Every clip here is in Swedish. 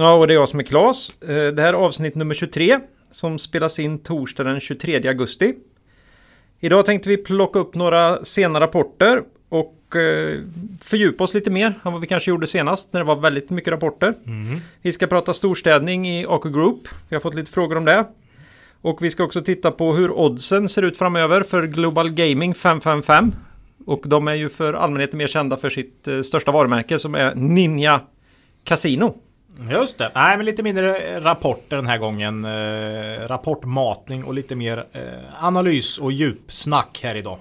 Ja, och det är jag som är Klas. Eh, Det här är avsnitt nummer 23 som spelas in torsdag den 23 augusti. Idag tänkte vi plocka upp några sena rapporter och eh, fördjupa oss lite mer än vad vi kanske gjorde senast när det var väldigt mycket rapporter. Vi ska prata storstädning i AK Group. Vi har fått lite frågor om det. Och vi ska också titta på hur oddsen ser ut framöver för Global Gaming 555. Och de är ju för allmänheten mer kända för sitt eh, största varumärke som är Ninja Casino. Just det. Nej, men lite mindre rapporter den här gången. Eh, rapportmatning och lite mer eh, analys och djupsnack här idag.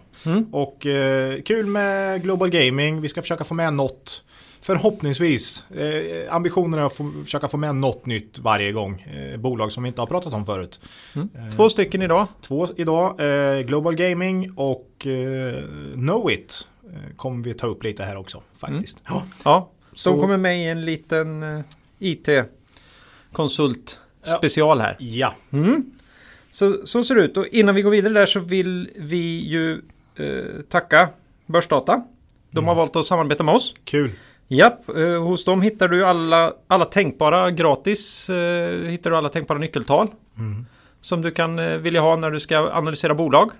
Och eh, kul med Global Gaming. Vi ska försöka få med något. Förhoppningsvis. Eh, ambitionen är att få, försöka få med något nytt varje gång. Eh, bolag som vi inte har pratat om förut. Två stycken idag. Två idag. Eh, Global Gaming och eh, Knowit eh, kommer vi ta upp lite här också faktiskt. Ja. Ja, Så- de kommer med i en liten eh, IT-konsult special här. ja. Så, så ser det ut. Och innan vi går vidare där så vill vi ju eh, tacka Börsdata. De har valt att samarbeta med oss. Kul. Japp, eh, hos dem hittar du alla, alla tänkbara gratis. Eh, hittar du alla tänkbara nyckeltal. Som du kan eh, vilja ha när du ska analysera bolag.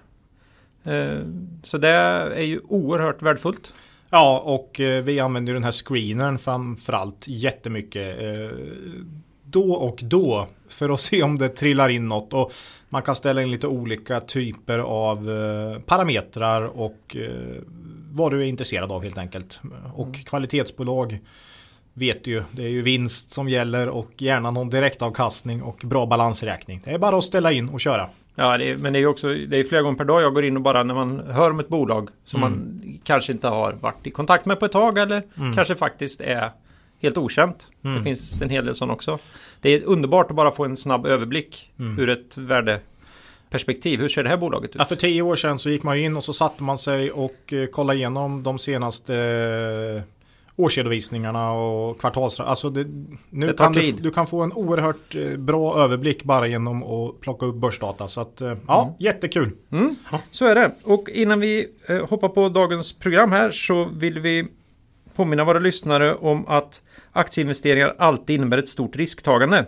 Eh, så det är ju oerhört värdefullt. Ja, och eh, vi använder ju den här screenern framförallt jättemycket. Eh, då och då för att se om det trillar in något. Och man kan ställa in lite olika typer av eh, parametrar och vad du är intresserad av helt enkelt. Och kvalitetsbolag vet ju, det är ju vinst som gäller och gärna någon direktavkastning och bra balansräkning. Det är bara att ställa in och köra. Ja, det är, men det är ju också det är flera gånger per dag jag går in och bara när man hör om ett bolag som man kanske inte har varit i kontakt med på ett tag eller kanske faktiskt är helt okänt. Det finns en hel del sån också. Det är underbart att bara få en snabb överblick ur ett värdeperspektiv. Hur ser det här bolaget ut? Ja, för tio år sedan så gick man in och så satte man sig och eh, kollade igenom de senaste eh, årsredovisningarna och kvartals... Alltså det, nu Det kan du, du kan få en oerhört eh, bra överblick bara genom att plocka upp börsdata. Så att eh, ja, jättekul. Så är det. Och innan vi eh, hoppar på dagens program här så vill vi påminna våra lyssnare om att aktieinvesteringar alltid innebär ett stort risktagande.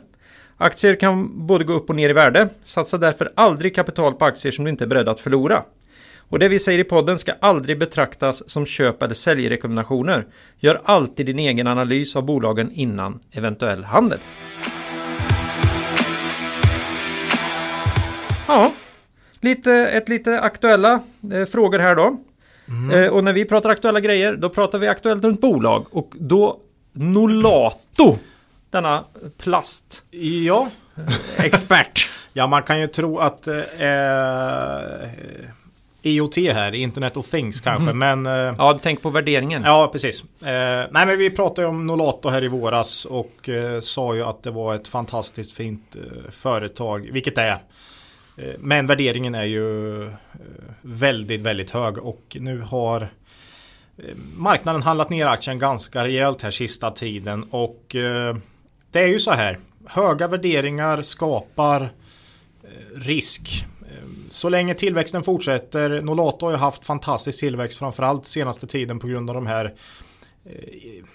Aktier kan både gå upp och ner i värde. Satsa därför aldrig kapital på aktier som du inte är beredd att förlora. Och det vi säger i podden ska aldrig betraktas som köp eller säljrekommendationer. Gör alltid din egen analys av bolagen innan eventuell handel. Ja, lite, ett lite aktuella eh, frågor här då. Eh, och när vi pratar aktuella grejer, då pratar vi aktuellt runt bolag. Och då Nolato, denna plastexpert. Ja, ja, man kan ju tro att eh, eh, IoT här, Internet of Things kanske, men eh, ja, tänk på värderingen. Ja, precis. Eh, nej, men vi pratade ju om Nolato här i våras och eh, sa ju att det var ett fantastiskt fint eh, företag, vilket det är. Eh, men värderingen är ju eh, väldigt, väldigt hög och nu har marknaden handlat ner aktien ganska rejält här sista tiden och det är ju så här. Höga värderingar skapar risk. Eh, Så länge tillväxten fortsätter, Nolato har ju haft fantastisk tillväxt framförallt senaste tiden på grund av de här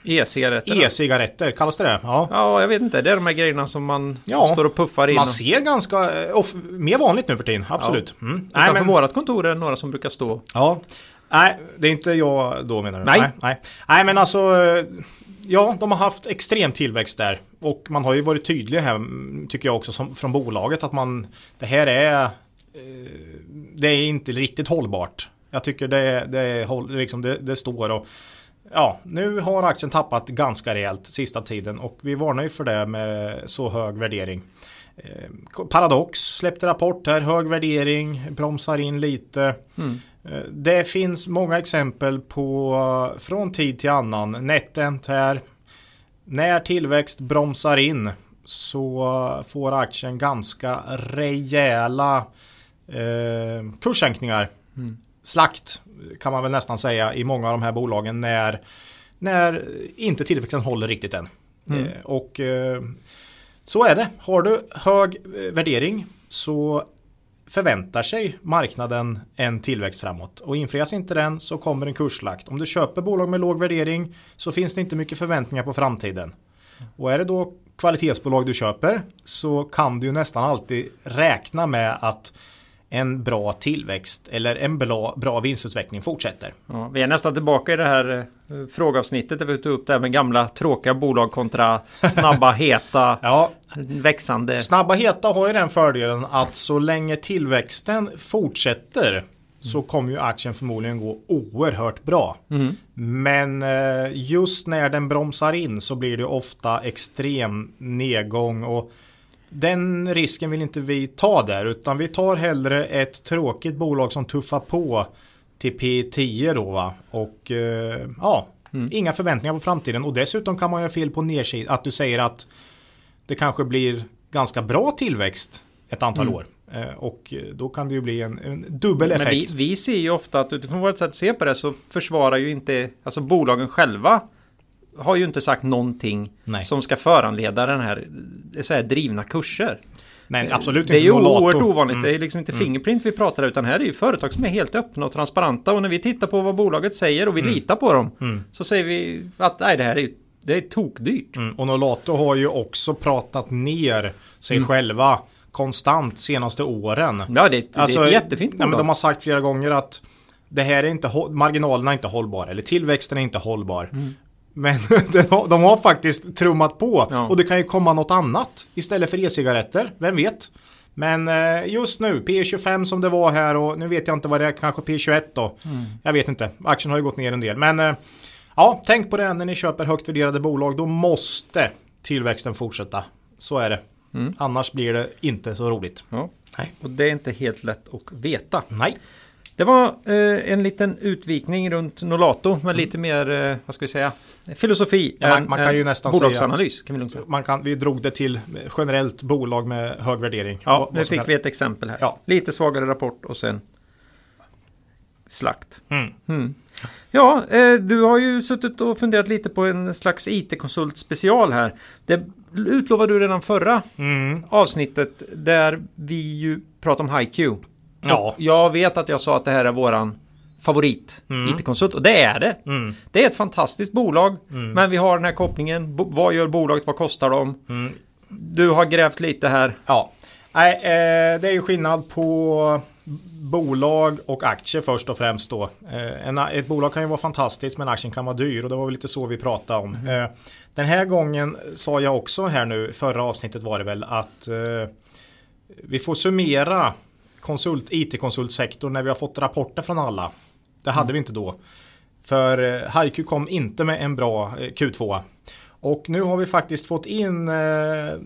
E-cigaretterna. e-cigaretter, kallas det det? Ja. Ja, jag vet inte. Det är de här grejerna som man Ja, står och puffar in. Man och- ser ganska, eh, off, mer vanligt nu för tiden, absolut. Mm. Nej, vårat kontor är det några som brukar stå. ja. Nej, det är inte jag då menar du? Nej. Nej, nej. nej men alltså, eh, ja, de har haft extrem tillväxt där. Och man har ju varit tydlig här, mm, tycker jag också, som, från bolaget att man, det här är, eh, det är inte riktigt hållbart. Jag tycker det, det, liksom det, det står och Ja, nu har aktien tappat ganska rejält sista tiden och vi varnar ju för det med så hög värdering. Eh, Paradox släppte rapport här, hög värdering, bromsar in lite. Eh, Det finns många exempel på eh, från tid till annan, NetEnt här. När tillväxt bromsar in så får aktien ganska rejäla eh, kurssänkningar. Mm. Slakt kan man väl nästan säga i många av de här bolagen när, när inte tillväxten håller riktigt än. Mm. Eh, och eh, så är det. Har du hög eh, värdering så förväntar sig marknaden en tillväxt framåt. Och infrias inte den så kommer en kurslakt. Om du köper bolag med låg värdering så finns det inte mycket förväntningar på framtiden. Och är det då kvalitetsbolag du köper så kan du nästan alltid räkna med att en bra tillväxt eller en bra, bra vinstutveckling fortsätter. Ja, vi är nästan tillbaka i det här eh, frågeavsnittet där vi tog upp det här med gamla tråkiga bolag kontra snabba, heta, ja, växande. Snabba, heta har ju den fördelen att så länge tillväxten fortsätter så kommer ju aktien förmodligen gå oerhört bra. Mm. Men eh, just när den bromsar in så blir det ofta extrem nedgång och den risken vill inte vi ta där utan vi tar hellre ett tråkigt bolag som tuffar på till P10 då va. Och eh, ja, mm. inga förväntningar på framtiden och dessutom kan man ju fel på nedsidan att du säger att det kanske blir ganska bra tillväxt ett antal mm. år. Eh, och då kan det ju bli en, en dubbel effekt. Men vi, vi ser ju ofta att utifrån vårt sätt att se på det så försvarar ju inte alltså bolagen själva har ju inte sagt någonting Nej. som ska föranleda den här, så här drivna kurser. Nej, absolut inte. Det är ju oerhört ovanligt. Mm. Det är liksom inte mm. Fingerprint vi pratar utan här är ju företag som är helt öppna och transparenta. Och när vi tittar på vad bolaget säger och vi mm. litar på dem mm. så säger vi att nej, det här är, det är tokdyrt. Mm. Och Nolato har ju också pratat ner sig mm. själva konstant senaste åren. Ja, det, det alltså, är ett jättefint bolag. Ja, men de har sagt flera gånger att det här är inte, marginalerna är inte hållbara eller tillväxten är inte hållbar. Mm. Men de har faktiskt trummat på ja. och det kan ju komma något annat istället för e-cigaretter, vem vet? Men eh, just nu, P25 som det var här och nu vet jag inte vad det är, kanske P21 då. Mm. Jag vet inte, aktien har ju gått ner en del. Men eh, ja, tänk på det när ni köper högt värderade bolag. Då måste tillväxten fortsätta. Så är det. Mm. Annars blir det inte så roligt. Ja. Nej. Och det är inte helt lätt att veta. Nej. Det var eh, en liten utvikning runt Nolato med mm. lite mer, eh, vad ska vi säga, filosofi. Ja, man, man, kan ju nästan bolagsanalys. Säga, kan vi, säga. Man kan, vi drog det till generellt bolag med hög värdering. Ja, nu fick vi ett exempel här. Ja. Lite svagare rapport och sen slakt. Mm. Mm. Ja, eh, du har ju suttit och funderat lite på en slags IT-konsult special här. Det utlovade du redan förra mm. avsnittet där vi ju pratade om HiQ. Ja. Jag vet att jag sa att det här är våran favorit mm. IT-konsult och det är det. Mm. Det är ett fantastiskt bolag mm. men vi har den här kopplingen. Vad gör bolaget? Vad kostar de? Mm. Du har grävt lite här. Ja, Nej, eh, det är ju skillnad på bolag och aktier först och främst då. Eh, en, ett bolag kan ju vara fantastiskt men aktien kan vara dyr och det var väl lite så vi pratade om. Mm. Eh, den här gången sa jag också här nu, förra avsnittet var det väl att eh, vi får summera konsult, IT-konsultsektorn när vi har fått rapporter från alla. Det hade mm. vi inte då. För eh, HiQ kom inte med en bra eh, Q2. Och nu har vi faktiskt fått in eh,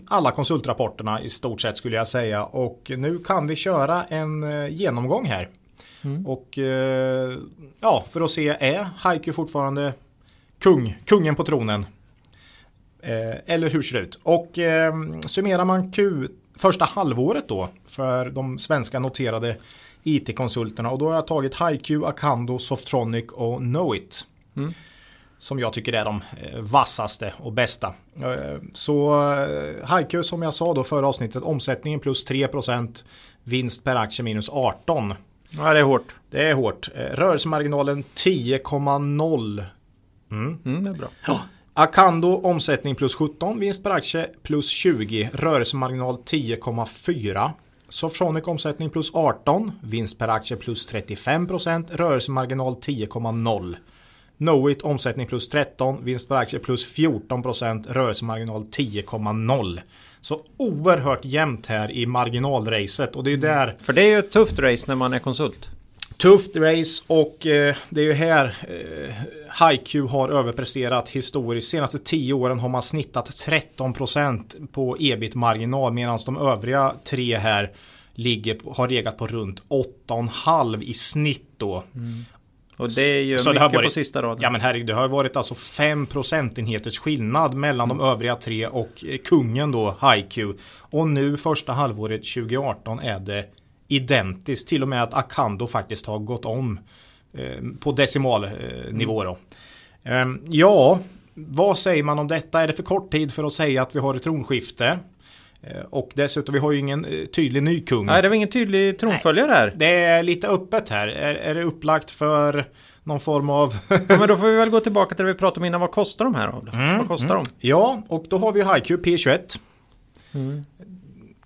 alla konsultrapporterna i stort sett skulle jag säga. Och nu kan vi köra en genomgång här. Mm. Och ja, för att se är HiQ fortfarande kung, kungen på tronen? eller hur ser det ut? Och summerar man Q första halvåret då för de svenska noterade IT-konsulterna och då har jag tagit HiQ, Acando, Softronic och Knowit. Mm. Som jag tycker är de eh, vassaste och bästa. Eh, så eh, HiQ som jag sa då förra avsnittet, omsättningen plus 3%, vinst per aktie minus 18. Ja, det är hårt. Det är hårt. Rörelsemarginalen 10,0. Mm. Mm, det är bra. Ja. Acando omsättning plus 17, vinst per aktie plus 20, rörelsemarginal 10,4. Softronic omsättning plus 18, vinst per aktie plus 35%, rörelsemarginal 10,0. Knowit omsättning plus 13, vinst per aktie plus 14%, rörelsemarginal 10,0. Så oerhört jämnt här i marginalracet och det är ju där... För det är ju ett tufft race när man är konsult. Tufft race och eh, det är ju här eh, HiQ har överpresterat historiskt. Senaste 10 åren har man snittat 13% på ebit-marginal medan de övriga tre här ligger, har legat på runt 8,5 i snitt då. Mm. Och det är ju Så det mycket har varit- på sista raden. Ja men herregud, det har varit alltså 5 procentenheters skillnad mellan de övriga tre och eh, kungen då, HiQ. Och nu första halvåret 2018 är det identiskt. Till och med att Akando faktiskt har gått om på decimalnivå då. Ehm, ja, vad säger man om detta? Är det för kort tid för att säga att vi har ett tronskifte? Eh, och dessutom, vi har ju ingen eh, tydlig ny kung. Nej, det var ingen tydlig tronföljare här. Det är lite öppet här. Är, är det upplagt för någon form av... Ja, men då får vi väl gå tillbaka till det vi pratade om innan. Vad kostar de här? Mm, Vad kostar de? Ja, och då har vi HiQ P21.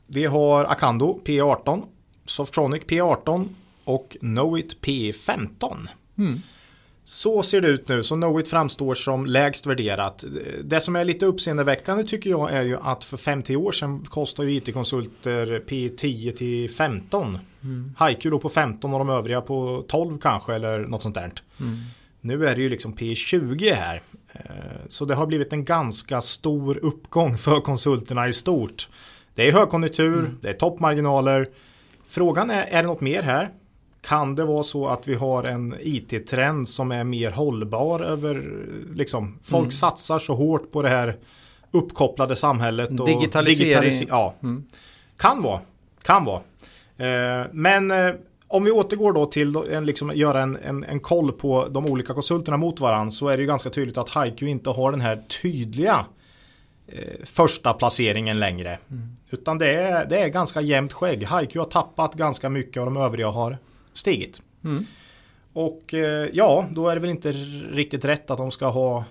Vi har Akando P18. Softronic P18. Och Knowit P15. Så ser det ut nu. Så Knowit framstår som lägst värderat. Det som är lite uppseendeväckande tycker jag är ju att för 50 år sedan kostar ju IT-konsulter P10 till 15. HiQ då på 15 och de övriga på 12 kanske eller något sånt där. Nu är det ju liksom P20 här. Eh, Så det har blivit en ganska stor uppgång för konsulterna i stort. Det är högkonjunktur, det är toppmarginaler. Frågan är, är det något mer här? Kan det vara så att vi har en IT-trend som är mer hållbar över, liksom, folk satsar så hårt på det här uppkopplade samhället. Och Digitalisering. digitalise- ja. Kan vara, kan vara. Eh, men eh, om vi återgår då till en, liksom, göra en, en, en koll på de olika konsulterna mot varandra så är det ju ganska tydligt att HiQ inte har den här tydliga eh, första placeringen längre. Utan det är, det är ganska jämnt skägg. HiQ har tappat ganska mycket och de övriga har stigit. Och eh, ja, då är det väl inte riktigt rätt att de ska ha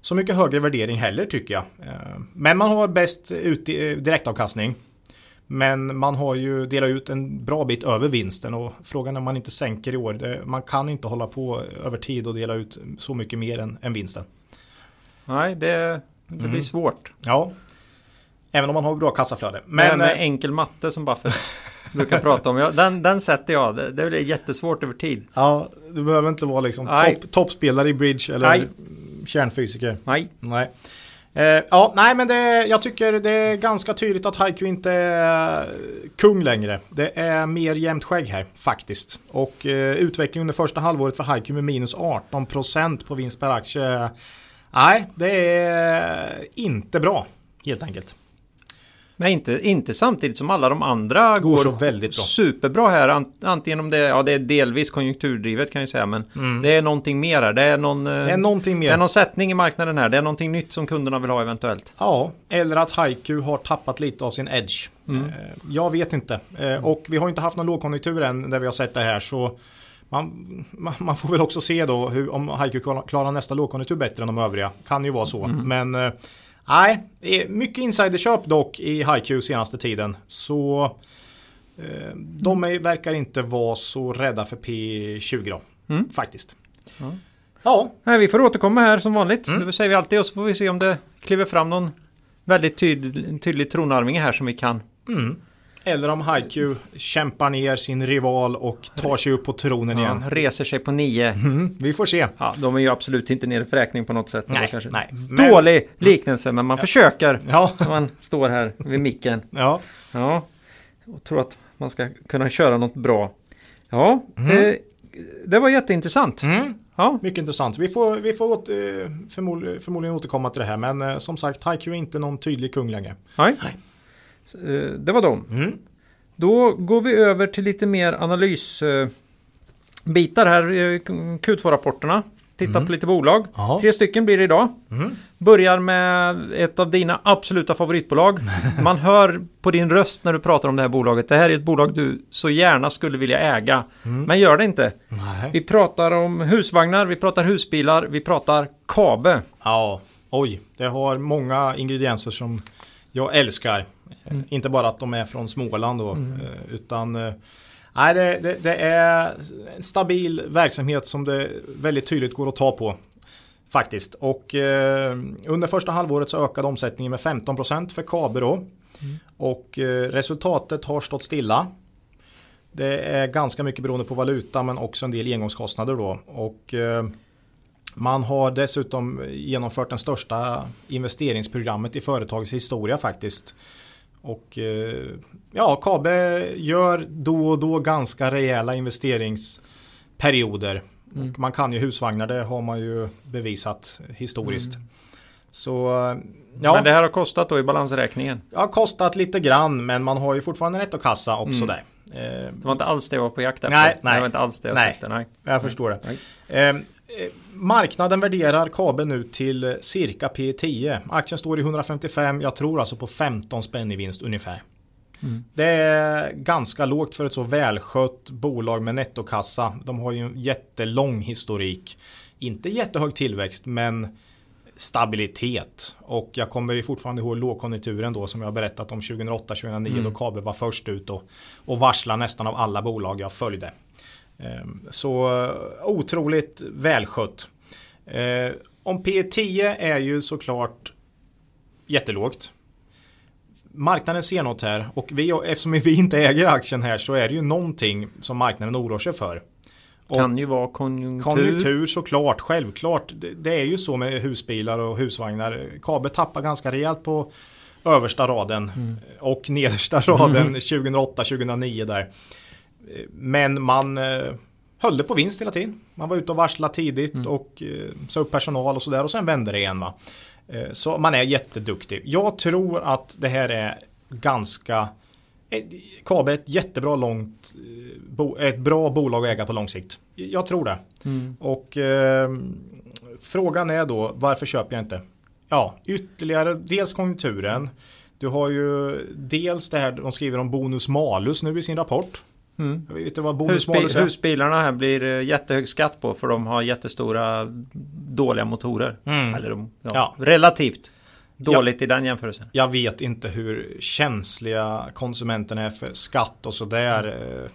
så mycket högre värdering heller tycker jag. Eh, Men man har bäst ut, eh, direktavkastning. Men man har ju delat ut en bra bit över vinsten och frågan är om man inte sänker i år. Man kan inte hålla på över tid och dela ut så mycket mer än, än vinsten. Nej, det, det Mm. blir svårt. Ja. Även om man har bra kassaflöde. Men, Men med eh, enkel matte som Buffett brukar prata om. Ja, den, den sätter jag. Det, det blir jättesvårt över tid. ja, du behöver inte vara liksom topp, toppspelare i bridge eller Nej. kärnfysiker. Nej. Nej. Eh, ja, nej men det, jag tycker det är ganska tydligt att Haiku inte är kung längre. Det är mer jämnt skägg här faktiskt. Och eh, utvecklingen under första halvåret för Haiku med minus 18% på vinst per aktie. Nej, det är inte bra helt enkelt. Men inte, inte samtidigt som alla de andra Går går, så väldigt bra. superbra här. Ant- Antingen om det, ja, det är delvis konjunkturdrivet kan jag säga. Men det är någonting mer här. Det är någon, eh, Mm. Det är någonting det är mer. någon sättning i marknaden här. Det är någonting nytt som kunderna vill ha eventuellt. Ja, eller att Haiku har tappat lite av sin edge. Mm. Eh, Jag vet inte. Eh, Och vi har inte haft någon lågkonjunktur än där vi har sett det här. Så man, man- får väl också se då hur, om Haiku klarar nästa lågkonjunktur bättre än de övriga. Kan ju vara så. Mm. Men nej, det är mycket insiderköp dock i Haiku senaste tiden. Så eh, de är, verkar inte vara så rädda för P20 då. Mm. Faktiskt. Ja. Ja, Nej, vi får återkomma här som vanligt. Mm. Det säger vi alltid. Och så får vi se om det kliver fram någon väldigt tydlig, tydlig tronarvinge här som vi kan. Mm. Eller om Haiku kämpar ner sin rival och tar sig upp på tronen Ja, igen. reser sig på nio. Mm, vi får se. Ja, de är ju absolut inte nere för räkning på något sätt. Nej, kanske nej. Men- Dålig liknelse, men man försöker. Ja, När man står här vid micken. ja. Ja, och tror att man ska kunna köra något bra. Ja, eh, det var jätteintressant. Mm. Ja, Mycket intressant. Vi får, vi får åt, eh, förmod, förmodligen återkomma till det här. Men eh, som sagt, Haiku är inte någon tydlig kung längre. nej. Eh, Det var de. Mm. Då går vi över till lite mer analysbitar här. eh, Q2-rapporterna. Titta på lite bolag. Ja. Tre stycken blir det idag. Mm. Börjar med ett av dina absoluta favoritbolag. Man hör på din röst när du pratar om det här bolaget. Det här är ett bolag du så gärna skulle vilja äga. Men gör det inte. Nej. Vi pratar om husvagnar, vi pratar husbilar, vi pratar Kabe. Ja, oj. Det har många ingredienser som jag älskar. Eh, Inte bara att de är från Småland då, eh, utan eh, nej, det, det, det är en stabil verksamhet som det väldigt tydligt går att ta på. Faktiskt. Och eh, under första halvåret så ökade omsättningen med 15% för Kabe då. Och eh, resultatet har stått stilla. Det är ganska mycket beroende på valuta men också en del engångskostnader då. Och eh, man har dessutom genomfört den största investeringsprogrammet i företagets historia faktiskt. Och eh, ja, Kabe gör då och då ganska rejäla investeringsperioder. Mm. Man kan ju husvagnar, det har man ju bevisat historiskt. Mm. Så ja. Men det här har kostat då i balansräkningen? Det har kostat lite grann men man har ju fortfarande nettokassa också Mm. där. Eh, Det var inte alls det jag var på jakt efter. Nej, nej. Det var inte alls det jag Nej. sökte. Nej. jag förstår det. Nej. Eh, marknaden värderar Kabe nu till cirka P10. Aktien står i 155, jag tror alltså på 15 spänn i vinst ungefär. Mm. Det är ganska lågt för ett så välskött bolag med nettokassa. De har ju en jättelång historik. Inte jättehög tillväxt men stabilitet. Och jag kommer fortfarande ihåg lågkonjunkturen då som jag berättat om 2008-2009 Mm. då Kabe var först ut och, och varsla nästan av alla bolag jag följde. Ehm, Så eh, otroligt välskött. Eh, Om P10 är ju såklart jättelågt. Marknaden ser något här och vi, eftersom vi inte äger aktien här så är det ju någonting som marknaden oroar sig för. Och- Kan ju vara konjunktur. Konjunktur såklart, självklart. Det, det är ju så med husbilar och husvagnar. Kabe tappar ganska rejält på översta raden Mm. och nedersta raden 2008-2009 där. Men man eh, höll det på vinst hela tiden. Man var ute och varsla tidigt Mm. och eh, sa upp personal och sådär och sen vände det igen. Va? Eh, så man är jätteduktig. Jag tror att det här är ganska Kabe är ett jättebra långt ett bra bolag att äga på lång sikt. Jag tror det. Mm. Och eh, frågan är då varför köper jag inte? Ja, ytterligare dels konjunkturen. Du har ju dels det här de skriver om bonus malus nu i sin rapport. Mm. Jag vet Husbi- husbilarna här blir eh, jättehög skatt på för de har jättestora dåliga motorer. Mm. Eller de, ja, Ja. Relativt dåligt i den jämförelsen. Jag vet inte hur känsliga konsumenterna är för skatt och sådär. Eh,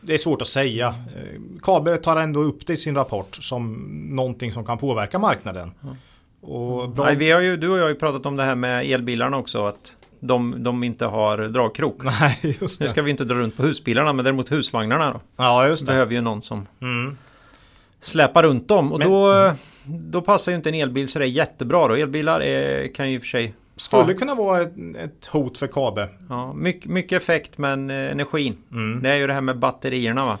Det är svårt att säga. Eh, Kabe tar ändå upp det i sin rapport som någonting som kan påverka marknaden. Och bra... Nej, vi har ju, du och jag har ju pratat om det här med elbilarna också. Att de, de inte har dragkrok. Nej, just Nu det. ska vi inte dra runt på husbilarna men däremot husvagnarna då. Ja, just det. Behöver ju någon som Mm. släpar runt dem. Och Men- då, då passar ju inte en elbil så det är jättebra då. Elbilar är, kan ju i och för sig Skulle Ja. kunna vara ett, ett hot för Kabe. Ja, mycket, mycket effekt men eh, energin. Mm. Det är ju det här med batterierna va.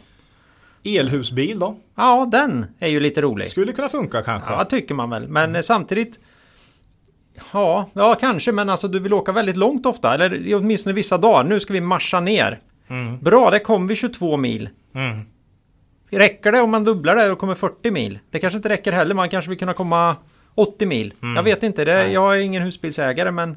Elhusbil då? Ja, den är ju lite rolig. Skulle kunna funka kanske. Ja, tycker man väl. Men eh, samtidigt. Ja, ja, kanske. Men alltså du vill åka väldigt långt ofta. Eller åtminstone vissa dagar. Nu ska vi marscha ner. Mm. Bra, där kom vi 22 mil. Mm. Räcker det om man dubblar det och kommer 40 mil? Det kanske inte räcker heller. Man kanske vill kunna komma 80 mil. Jag vet inte. Det, jag är ingen husbilsägare men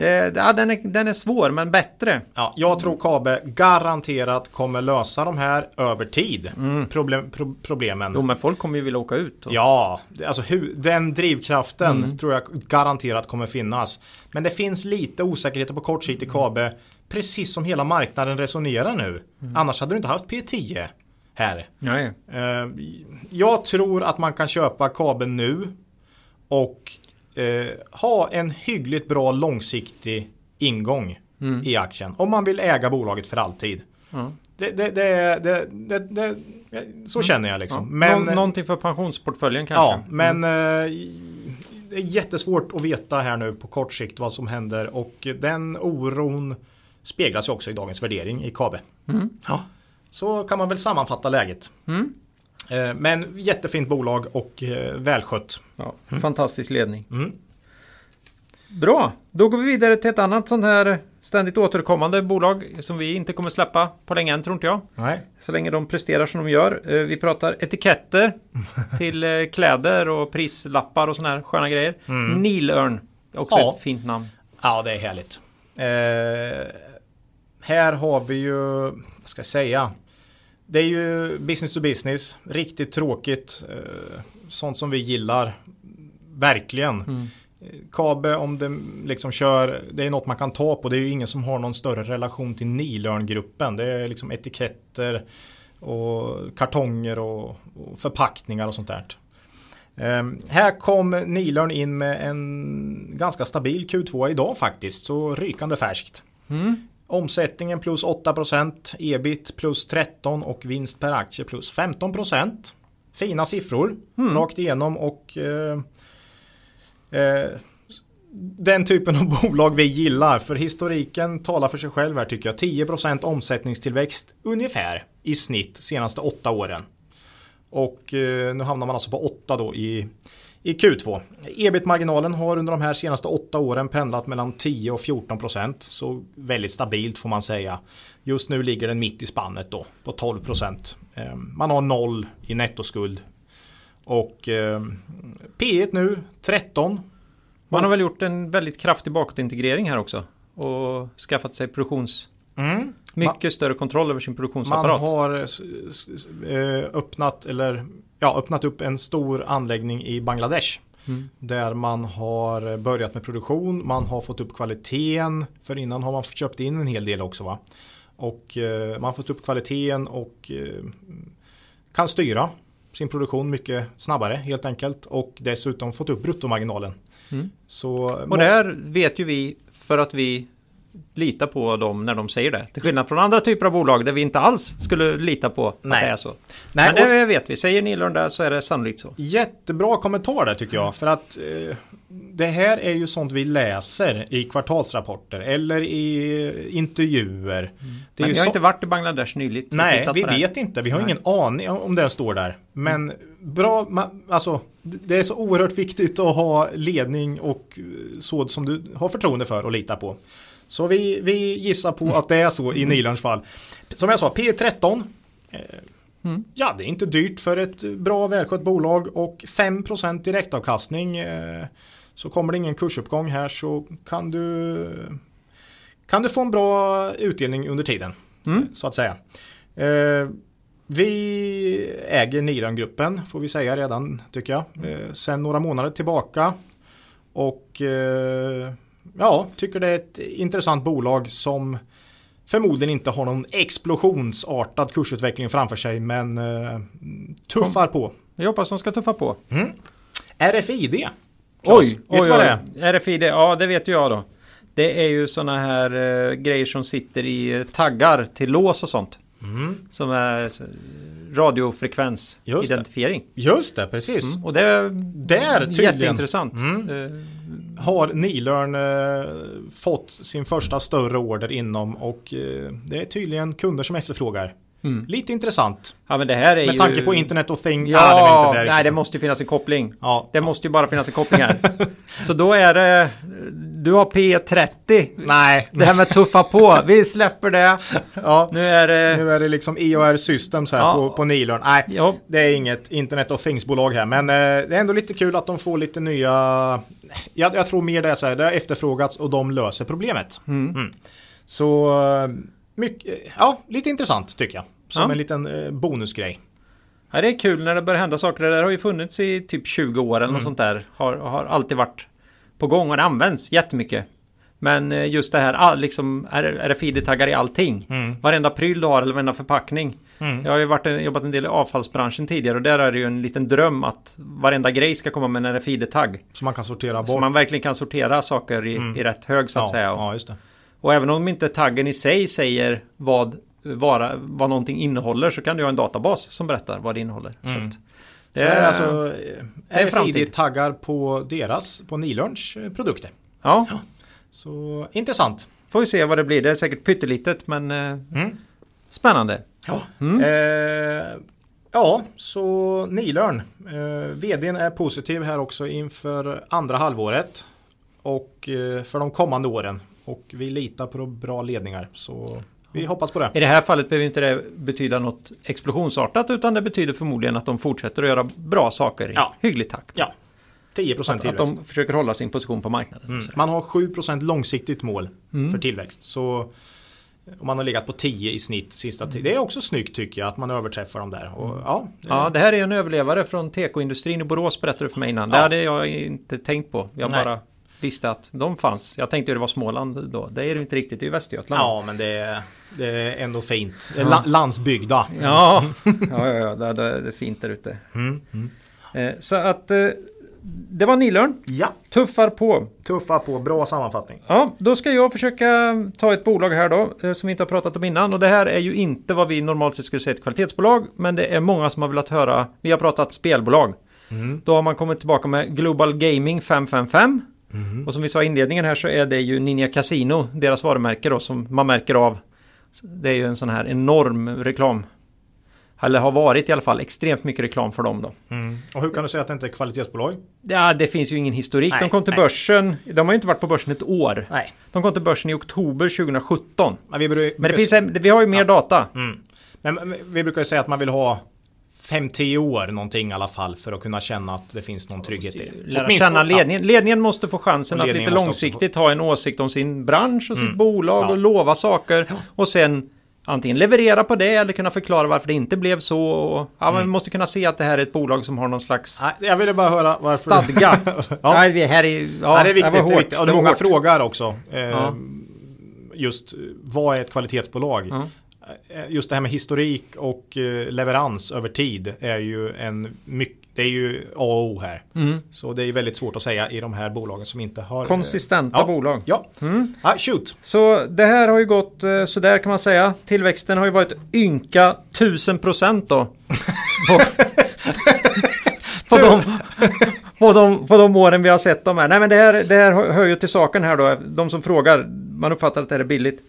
det, ja, den, är, den är svår men bättre. Ja, jag tror Kabe garanterat kommer lösa de här över tid. Problem, pro, problemen. Mm. Jo men folk kommer ju vilja åka ut. Och, Ja, alltså hu- den drivkraften Mm. tror jag garanterat kommer finnas. Men det finns lite osäkerheter på kort sikt i Kabe. Precis som hela marknaden resonerar nu. Mm. Annars hade du inte haft P10 här. Nej. Eh, Jag tror att man kan köpa kabeln nu och eh, ha en hyggligt bra långsiktig ingång Mm. i aktien. Om man vill äga bolaget för alltid. Ja. Det, det, det, det, det, det, så känner jag Ja. liksom. Men, Nå- någonting för pensionsportföljen kanske. ja, men eh, det är jättesvårt att veta här nu på kort sikt vad som händer och den oron speglas ju också i dagens värdering i KABE. Mm. Ja. Så kan man väl sammanfatta läget. Mm. Eh, Men jättefint bolag och eh, välskött. Ja, fantastisk ledning. Mm. Bra, då går vi vidare till ett annat sånt här ständigt återkommande bolag som vi inte kommer släppa på länge än tror inte jag. Nej. Så länge de presterar som de gör. Eh, Vi pratar etiketter till kläder och prislappar och såna här sköna grejer. Nilörn, också Ja. ett fint namn. Ja, det är härligt. Eh, här har vi ju, vad ska jag säga? Det är ju business to business. Riktigt tråkigt. Eh, sånt som vi gillar. Verkligen. Mm. Kabe om det liksom kör, det är något man kan ta på. Det är ju ingen som har någon större relation till Nilörn-gruppen. Det är liksom etiketter och kartonger och, och förpackningar och sånt där. Ehm, här kom Nilörn in med en ganska stabil Q2 idag faktiskt, så rykande färskt. Mm. Omsättningen plus 8%, ebit plus 13 och vinst per aktie plus 15%. Fina siffror rakt igenom och eh, eh, den typen av bolag vi gillar. För historiken talar för sig själv här tycker jag. 10% omsättningstillväxt ungefär i snitt senaste åtta åren. Och eh, nu hamnar man alltså på 8 då i, i Q2. Ebit-marginalen har under de här senaste åtta åren pendlat mellan 10 och 14 procent. Så väldigt stabilt får man säga. Just nu ligger den mitt i spannet då på 12 procent. Eh, man har noll i nettoskuld. Och eh, P1 nu 13. Man har väl gjort en väldigt kraftig bakåtintegrering här också. Och skaffat sig produktions... Mm. Mycket man, större kontroll över sin produktionsapparat. Man har eh, öppnat, eller, ja, öppnat upp en stor anläggning i Bangladesh. Mm. Där man har börjat med produktion, man har fått upp kvaliteten. För innan har man köpt in en hel del också. Va? Och eh, man har fått upp kvaliteten och eh, kan styra sin produktion mycket snabbare helt enkelt. Och dessutom fått upp bruttomarginalen. Mm. Så, och där vet ju vi för att vi lita på dem när de säger det. Till skillnad från andra typer av bolag där vi inte alls skulle lita på Nej. att det är så. Nej, Men det vet vi. Säger Nilund där så är det sannolikt så. Jättebra kommentar där tycker jag. För att eh, det här är ju sånt vi läser i kvartalsrapporter eller i intervjuer. Mm. Det Men vi har så... inte varit i Bangladesh nyligt. Nej, vi vet inte. Vi har Nej. ingen aning om det står där. Men mm. bra, alltså det är så oerhört viktigt att ha ledning och så som du har förtroende för och lita på. Så vi, vi gissar på att det är så i Nilörns fall. Som jag sa, P13. Eh, mm. Ja, det är inte dyrt för ett bra välskött bolag och 5% direktavkastning. Eh, så kommer det ingen kursuppgång här så kan du kan du få en bra utdelning under tiden. Mm. Så att säga. Eh, vi äger Nirangruppen får vi säga redan tycker jag. Sen några månader tillbaka. Och ja, tycker det är ett intressant bolag som förmodligen inte har någon explosionsartad kursutveckling framför sig men eh, tuffar på. Jag hoppas de ska tuffa på. Mm. RFID. Klas, oj, vet du vad det är? RFID, ja det vet jag då. Det är ju sådana här eh, grejer som sitter i taggar till lås och sånt. Mm. Som är radiofrekvensidentifiering. Just, det, precis. Mm. Och det är Där, jätteintressant. Mm. Har Nilörn uh, fått sin första större order inom och uh, det är tydligen kunder som efterfrågar. Mm. Lite intressant. Ja, men det här är Med ju... tanke på internet och thing. Ja, är det inte nej det måste ju finnas en koppling. Ja. Det måste ju bara finnas en koppling här. Så då är det... Du har P30. Nej. Det här med tuffa på. Vi släpper det. Ja. Nu är det... Nu är det liksom EOR Systems här ja. på, på Nilörn. Nej, ja. det är inget internet och things-bolag här. Men eh, det är ändå lite kul att de får lite nya... Jag, jag tror mer det är så här. Det har efterfrågats och de löser problemet. Mm. Mm. Så... Mycket, ja, lite intressant tycker jag. Som ja. en liten eh, bonusgrej. Ja, det är kul när det börjar hända saker. Det där har ju funnits i typ 20 år eller mm. något sånt där. Har, har alltid varit på gång och det används jättemycket. Men eh, just det här, liksom RFID-taggar i allting. Mm. Varenda pryl du har eller varenda förpackning. Mm. Jag har ju varit, jobbat en del i avfallsbranschen tidigare och där är det ju en liten dröm att varenda grej ska komma med en RFID-tagg. Så man kan sortera bort. Så man verkligen kan sortera saker i, mm. i rätt hög så att ja, säga. Ja, just det. Och även om inte taggen i sig säger vad, vara, vad någonting innehåller så kan du ha en databas som berättar vad det innehåller. Mm. Det är, alltså RFID-taggar på deras, på Nilörns eh, produkter. Ja. ja. Så intressant. Får vi se vad det blir. Det är säkert pyttelitet men eh, mm. spännande. Ja. Mm. Eh, ja, så Nilörn. Eh, vdn är positiv här också inför andra halvåret. Och eh, för de kommande åren. Och vi litar på bra ledningar. Så vi hoppas på det. I det här fallet behöver inte det betyda något explosionsartat utan det betyder förmodligen att de fortsätter att göra bra saker i ja. hygglig takt. Ja, 10 tillväxt. Att de försöker hålla sin position på marknaden. Mm. Man har 7% långsiktigt mål mm. för tillväxt. Så om man har legat på 10 i snitt sista tiden. Det är också snyggt tycker jag att man överträffar dem där. Och, ja, det... ja, det här är en överlevare från tekoindustrin i Borås berättade du för mig innan. Ja. Det hade jag inte tänkt på. Jag Nej. bara visste att de fanns. Jag tänkte ju det var Småland då. Det är det inte riktigt, det är Västergötland. Ja, men det är, det är ändå fint. Ja. landsbygda. Ja, ja, ja, ja det, det är fint där ute. Mm. Mm. Så att eh, det var Nilörn. Ja. Tuffar på. Tuffar på, bra sammanfattning. Ja, då ska jag försöka ta ett bolag här då eh, som vi inte har pratat om innan. Och det här är ju inte vad vi normalt sett skulle säga ett kvalitetsbolag. Men det är många som har velat höra. Vi har pratat spelbolag. Mm. Då har man kommit tillbaka med Global Gaming 555. Mm. Och som vi sa i inledningen här så är det ju Ninja Casino, deras varumärke då som man märker av. Det är ju en sån här enorm reklam eller har varit i alla fall, extremt mycket reklam för dem då. Mm. Och hur kan du säga att det inte är kvalitetsbolag? Ja, det finns ju ingen historik. Nej, de kom till nej. börsen, de har ju inte varit på börsen ett år. Nej. De kom till börsen i oktober 2017. Men vi, Men det finns, vi har ju mer data. Mm. Men vi brukar ju säga att man vill ha 5-10 år någonting i alla fall för att kunna känna att det finns någon trygghet i det. Lära Åtminstone- känna ledningen. Ledningen måste få chansen att lite också långsiktigt ha en åsikt om sin bransch och sitt Mm. bolag Ja. och lova saker. Och sen antingen leverera på det eller kunna förklara varför det inte blev så. Och, ja, Man måste kunna se att det här är ett bolag som har någon slags Nej, jag ville bara höra varför... stadga. Ja. Nej, det här är, ja, Ja, det är viktigt. var det är viktigt. Och Det var många hårt. frågar också. Eh, Ja. Just vad är ett kvalitetsbolag? Ja. Eh, Just det här med historik och eh, leverans över tid är ju en mycket det är ju A och O här. Mm. Så det är väldigt svårt att säga i de här bolagen som inte har... eh, Konsistenta ja. bolag. Ja, Mm. ah, shoot. Så det här har ju gått sådär kan man säga. Tillväxten har ju varit ynka 1000 procent då. på, på, de, på, de, på de åren vi har sett dem här. Nej men det här, det här hör ju till saken här då. De som frågar, man uppfattar att det här är billigt.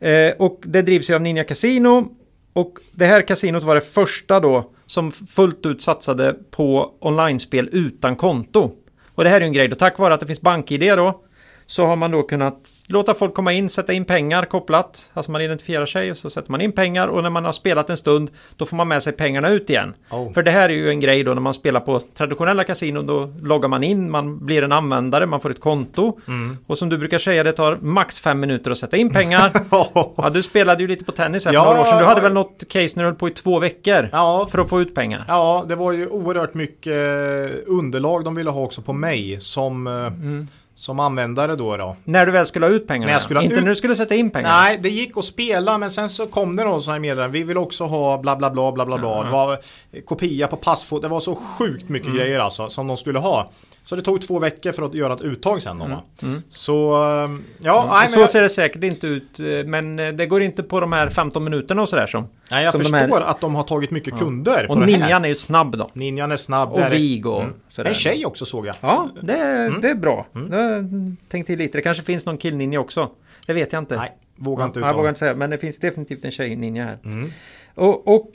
Eh, och det drivs ju av Ninja Casino. Och det här kasinot var det första då som fullt ut satsade på online-spel utan konto. Och det här är ju en grej då, tack vare att det finns bank-id då så har man då kunnat låta folk komma in, sätta in pengar kopplat. Alltså man identifierar sig och så sätter man in pengar och när man har spelat en stund då får man med sig pengarna ut igen. Oh. För det här är ju en grej då när man spelar på traditionella kasinon då loggar man in, man blir en användare, man får ett konto. Mm. Och som du brukar säga det tar max fem minuter att sätta in pengar. ja, du spelade ju lite på tennis här för Ja, några år sedan. Du hade väl något case när du höll på i två veckor Ja, för att få ut pengar. Ja, det var ju oerhört mycket eh, underlag de ville ha också på mig som, eh, Mm. Som användare då. då. När du väl skulle ha ut pengarna. Skulle ha Inte ut- när du skulle sätta in pengarna. Nej, det gick att spela men sen så kom det någon sån här meddelande. Vi vill också ha bla bla bla bla bla bla. Det var eh, kopia på passfoto. Det var så sjukt mycket Mm. grejer alltså som de skulle ha. Så det tog två veckor för att göra ett uttag sen då va? Mm. Så eh, ja, nej, men så jag, ser det säkert inte ut, eh, men eh, det går inte på de här 15 minuterna och sådär som. nej, jag som de förstår här- att de har tagit mycket kunder på Och. Ninjan är ju snabb då. Ninjan är snabb. Och Vig och Mm. sådär. En tjej också såg jag. Ja, det är, Mm. det är bra. Jag tänkte till lite. Det kanske finns någon killninja också. Det vet jag inte. Nej, vågar inte ja, uttala. jag vågar inte säga. Men det finns definitivt en tjej-ninja här. Mm. Och, och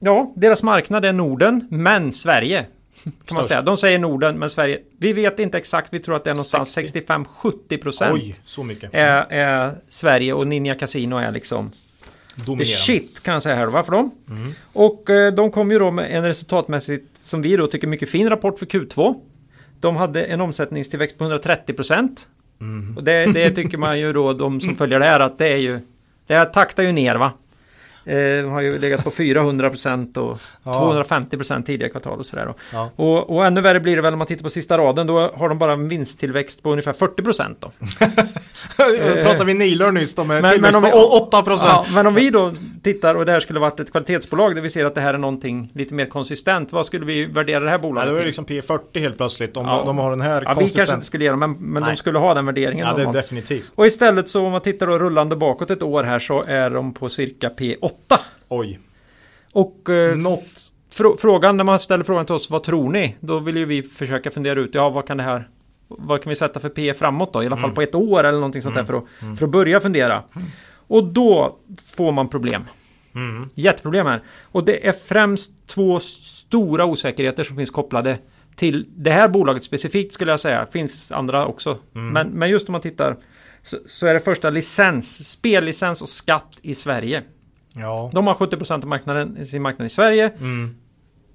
ja, deras marknad är Norden, men Sverige. Kan man säga. De säger Norden, men Sverige. Vi vet inte exakt. Vi tror att det är någonstans 60. 65-70 procent. Oj, så mycket. Är, är Sverige och Ninja Casino är liksom the shit kan jag säga här. Varför de? Mm. Och eh, de kom ju då med en resultatmässigt som vi då tycker mycket fin rapport för Q2. De hade en omsättningstillväxt på 130 procent. Mm. Och det, det tycker man ju då, de som följer det här, att det är ju... Det här taktar ju ner va? Eh, har ju legat på 400 procent och Ja. 250 procent tidigare kvartal och sådär. Ja. Och, och ännu värre blir det väl om man tittar på sista raden. Då har de bara en vinsttillväxt på ungefär 40 procent. Pratar vi Niler nyss då med Eh, Men- tillväxt men på vi- 8 procent. Ja, men om vi då tittar och det här skulle varit ett kvalitetsbolag där vi ser att det här är någonting lite mer konsistent. Vad skulle vi värdera det här Ja, bolaget då är det till? liksom P40 helt plötsligt. Om Ja. de, har den här Ja, vi kanske konsistent. inte skulle ge dem, men, men de skulle ha den värderingen. Ja, de det är definitivt. Och istället så om man tittar då rullande bakåt ett år här så är de på cirka P8. Oj. Och eh, Något. frågan när man ställer frågan till oss, vad tror ni? Då vill ju vi försöka fundera ut, ja vad kan det här vad kan vi sätta för P framåt då? I alla fall på ett år eller någonting sånt där för att, för att börja fundera. Och då får man problem. Mm. Jätteproblem här. Och det är främst två stora osäkerheter som finns kopplade till det här bolaget specifikt skulle jag säga. finns andra också. Men, men just om man tittar så, så är det första licens, spellicens och skatt i Sverige. Ja. De har 70% av marknaden, sin marknad i Sverige. Mm.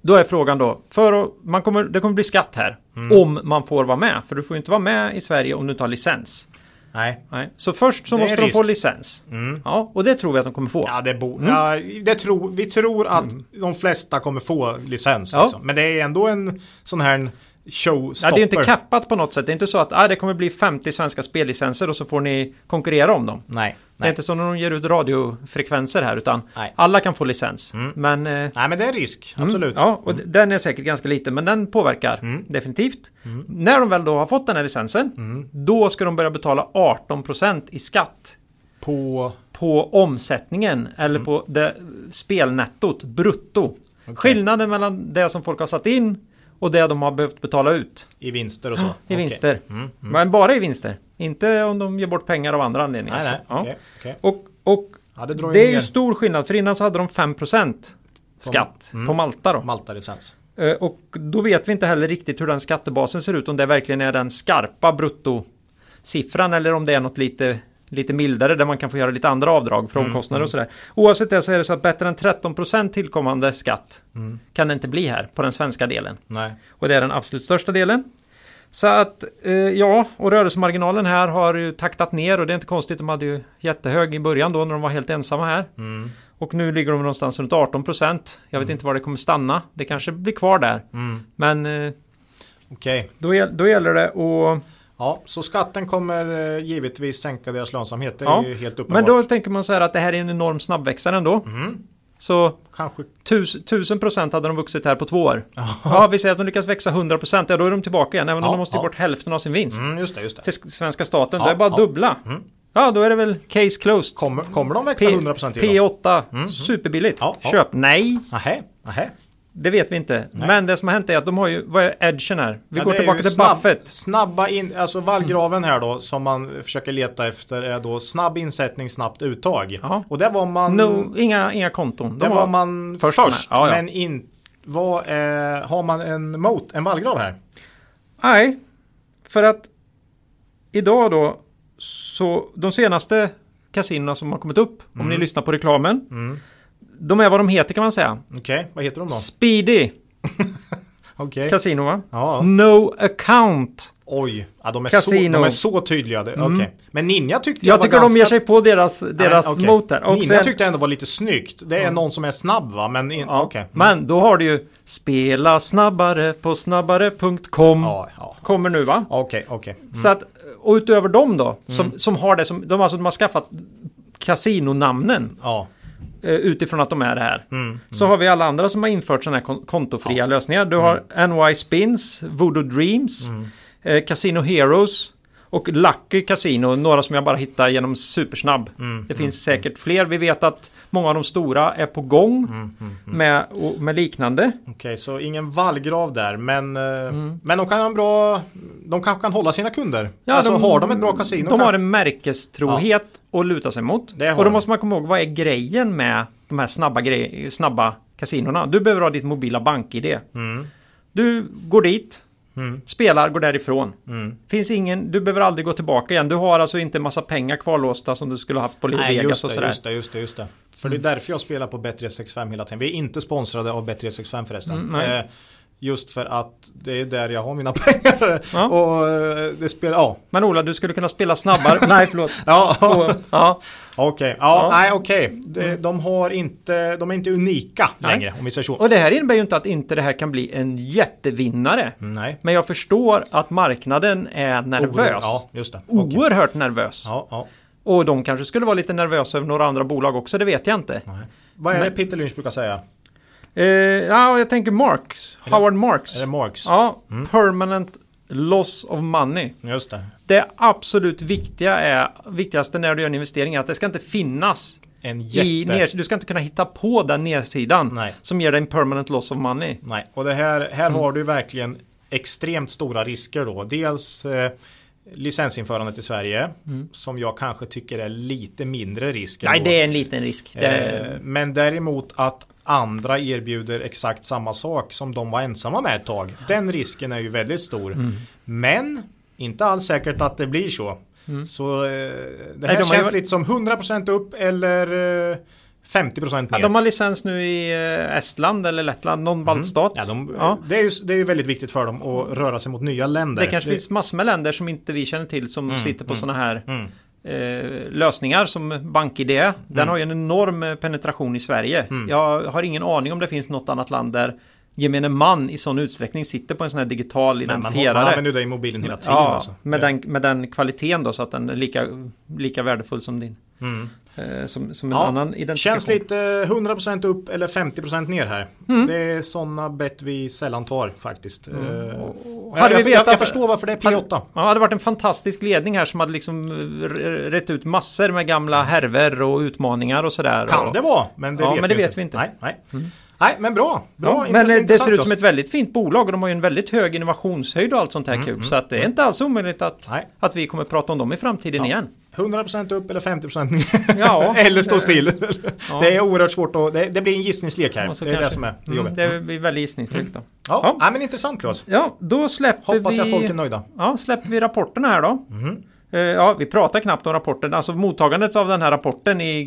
Då är frågan då, för man kommer, det kommer bli skatt här. Mm. Om man får vara med. För du får ju inte vara med i Sverige om du inte har licens. Nej. Nej. Så först så Det måste de få licens. Mm. Ja, och det tror vi att de kommer få. Ja, det bo- Mm. ja, det tror, vi tror att de flesta kommer få licens. Ja. Liksom. Men det är ändå en sån här showstopper. Ja, det är ju inte kappat på något sätt. Det är inte så att ah, det kommer bli 50 svenska spellicenser och så får ni konkurrera om dem. Nej. Det är Nej. inte som när de ger ut radiofrekvenser här utan Nej. alla kan få licens. Mm. Men eh, Nej, men det är en risk. Mm, Absolut. Ja, och d- den är säkert ganska liten, men den påverkar Mm. definitivt. När de väl då har fått den här licensen, Mm. då ska de börja betala 18% i skatt På... på omsättningen eller Mm. på det spelnettot, brutto. Skillnaden mellan det som folk har satt in och det de har behövt betala ut I vinster och så. i Okej. vinster. Mm. Men bara i vinster. Inte om de ger bort pengar av andra anledningar. Nej, nej. Okej. okej. Och, och Ja, det det är ju stor skillnad, för innan så hade de 5% skatt Mm. på Malta då. Malta-licens. Eh, Och då vet vi inte heller riktigt hur den skattebasen ser ut. Om det verkligen är den skarpa bruttosiffran eller om det är något lite, lite mildare där man kan få göra lite andra avdrag för Mm, omkostnader och sådär. Oavsett det så är det så att bättre än 13% tillkommande skatt Mm. kan det inte bli här på den svenska delen. Nej. Och det är den absolut största delen. Så att, eh, ja, och rörelsemarginalen här har ju taktat ner och det är inte konstigt. De hade ju jättehög i början då när de var helt ensamma här. Mm. Och nu ligger de någonstans runt 18%. Jag vet inte var det kommer stanna. Det kanske blir kvar där. Mm. Men eh, Okej. då, då gäller det att... Ja, så skatten kommer eh, givetvis sänka deras lönsamhet. Det är Ja, ju helt Men uppenbart. då tänker man så här att det här är en enorm snabbväxare ändå. Mm. Så Kanske. tus, tusen procent hade de vuxit här på två år. Ja, vi säger att de lyckas växa 100 procent. Ja, då är de tillbaka igen. Även om Ja, de måste ge ja. bort hälften av sin vinst. Mm, just det, just det. Till svenska staten. Ja, det är bara ja. dubbla. Mm. Ja, då är det väl case closed. Kommer, kommer de växa P- 100% till då? P8, superbilligt. Ja, ja. Köp. Nej, Nähä, nähä. Det vet vi inte. Men det som har hänt är att de har ju, vad är edgen här? Vi Ja, går det tillbaka till snabb, Buffett. Snabba in, alltså vallgraven här då som man försöker leta efter är då snabb insättning, snabbt uttag. Ja. Och där var man, No, inga, inga konton. där De var har, man först först. Ja, ja. Men in, vad är, har man en mot, en vallgrav här? Nej, för att idag då så de senaste kasinorna som har kommit upp, om Mm. ni lyssnar på reklamen, de är vad de heter kan man säga. Okej, vad heter de då? Speedy Okej. Casino va? Ja, No account. oj. Ja, de, är Casino. så, de är så tydliga. Det- Okej. Men Ninja tyckte Jag var tycker de ganska... ger sig på deras, deras okej. mot där. Och Ninja sen- tyckte jag ändå var lite snyggt. Det är någon som är snabb va? Men in, ja, okej. Men då har du ju Spela snabbare på snabbare.com Ja, ja. Kommer nu va? Okej, okej. Så att, och utöver dem då, Mm. som, som har det som, de, alltså, de har skaffat kasinonamnen Ja. Eh, utifrån att de är det här. Mm. Så har vi alla andra som har infört sådana här kon- kontofria lösningar. Du har Mm. NY Spins, Voodoo Dreams, eh, Casino Heroes och Lucky Casino, några som jag bara hittar genom supersnabb. Mm. Det finns säkert fler. Vi vet att många av de stora är på gång Mm, Med, och, med liknande. Okej, så ingen vallgrav där. Men, eh, Mm. men de kan ha en bra... De kanske kan hålla sina kunder. alltså har de ett bra kasino? De kan- har en märkestrohet att luta sig mot. Och då de. måste man komma ihåg, vad är grejen med de här snabba, grej, snabba kasinorna? Du behöver ha ditt mobila bank-id. Mm. Du går dit, Mm. spelar, går därifrån. Mm. Finns ingen, du behöver aldrig gå tillbaka igen. Du har alltså inte massa pengar kvarlåsta som du skulle haft på Nej, Vegas just och det, sådär. just det, just det, just det. För det är därför jag spelar på Bet365 hela tiden. Vi är inte sponsrade av Bet365 förresten. Mm. Eh, just för att det är där jag har mina pengar. Ja. Och eh, det spelar... Ja. Men Ola, du skulle kunna spela snabbare. Nej, förlåt. Ja, Och, ja, okej. Ja, Ja. nej, okej. De, de har inte... De är inte unika Nej. längre, om vi säger så. och det här innebär ju inte att inte det här kan bli en jättevinnare. Nej. Men jag förstår att marknaden är nervös. Ja, just det. Okej. Oerhört nervös. Ja, ja. Och de kanske skulle vara lite nervösa över några andra bolag också, det vet jag inte. Nej. Vad är det Men- Peter Lynch brukar säga? Eh, ja, jag tänker Marx. Howard Marx. Är det Marx? Ja, permanent loss of money. Just det. Det absolut viktiga är, viktigaste när du gör en investering är att det ska inte finnas En i jätte... ner, Du ska inte kunna hitta på den nedsidan Nej. som ger dig en permanent loss of money. Nej, och det här, här Mm. har du verkligen extremt stora risker då. Dels eh, licensinförandet i Sverige som jag kanske tycker är lite mindre risk. Mm. Nej, ändå. det är en liten risk. Det, Eh, men däremot att andra erbjuder exakt samma sak som de var ensamma med ett tag. Den risken är ju väldigt stor. Mm. Men inte alls säkert att det blir så. Så eh, det Nej, här de har känns ju- lite som 100% upp eller eh, 50% ner. ja, de har licens nu i eh, Estland eller Lettland, någon baltstat. Ja, de, Ja. Det, är ju, det är ju väldigt viktigt för dem att röra sig mot nya länder. Det kanske finns massor med länder som inte vi känner till som sitter på sådana här Mm. Eh, lösningar som BankID. Den har ju en enorm eh, penetration i Sverige. Jag har ingen aning om det finns något annat land där gemene man i sån utsträckning sitter på en sån här digital Men man, man identifierare. använder det i mobilen hela tiden. Ja, alltså. med, den, med den kvaliteten då så att den är lika, lika värdefull som din. Mm. Eh, som, som en Ja, annan identifikation. Känns lite 100% upp eller 50% ner här. Mm. Det är sådana bett vi sällan tar faktiskt. Eh, Hade jag, vi jag, jag, vetat- jag förstår varför det är P8. Ja, det hade varit en fantastisk ledning här som hade liksom eh, rätt ut massor med gamla härver och utmaningar och sådär. Kan och, det vara, men det, Ja, vet, men vi det inte. vet vi inte. Mm. Nej, nej. Nej men bra. bra Ja, men eh, det ser ut som ett väldigt fint bolag och de har ju en väldigt hög innovationshöjd och allt sånt här kul. Så att det är inte alls omöjligt att, Mm, Nej. att vi kommer prata om dem i framtiden igen. 100% upp eller 50% ner. Ja, eller stå still. Ja. Det är oerhört svårt att... Det, det blir en gissningslek här. Ja, det är det som är det Mm, jobbiga. det blir väldigt gissningslek då. Ja, Ja. ja. men intressant Claes. Ja, då släpper Hoppas vi... jag folk är nöjda. Ja, släpper vi rapporterna här då. Mhm. Eh, Ja, vi pratar knappt om rapporten. Alltså mottagandet av den här rapporten i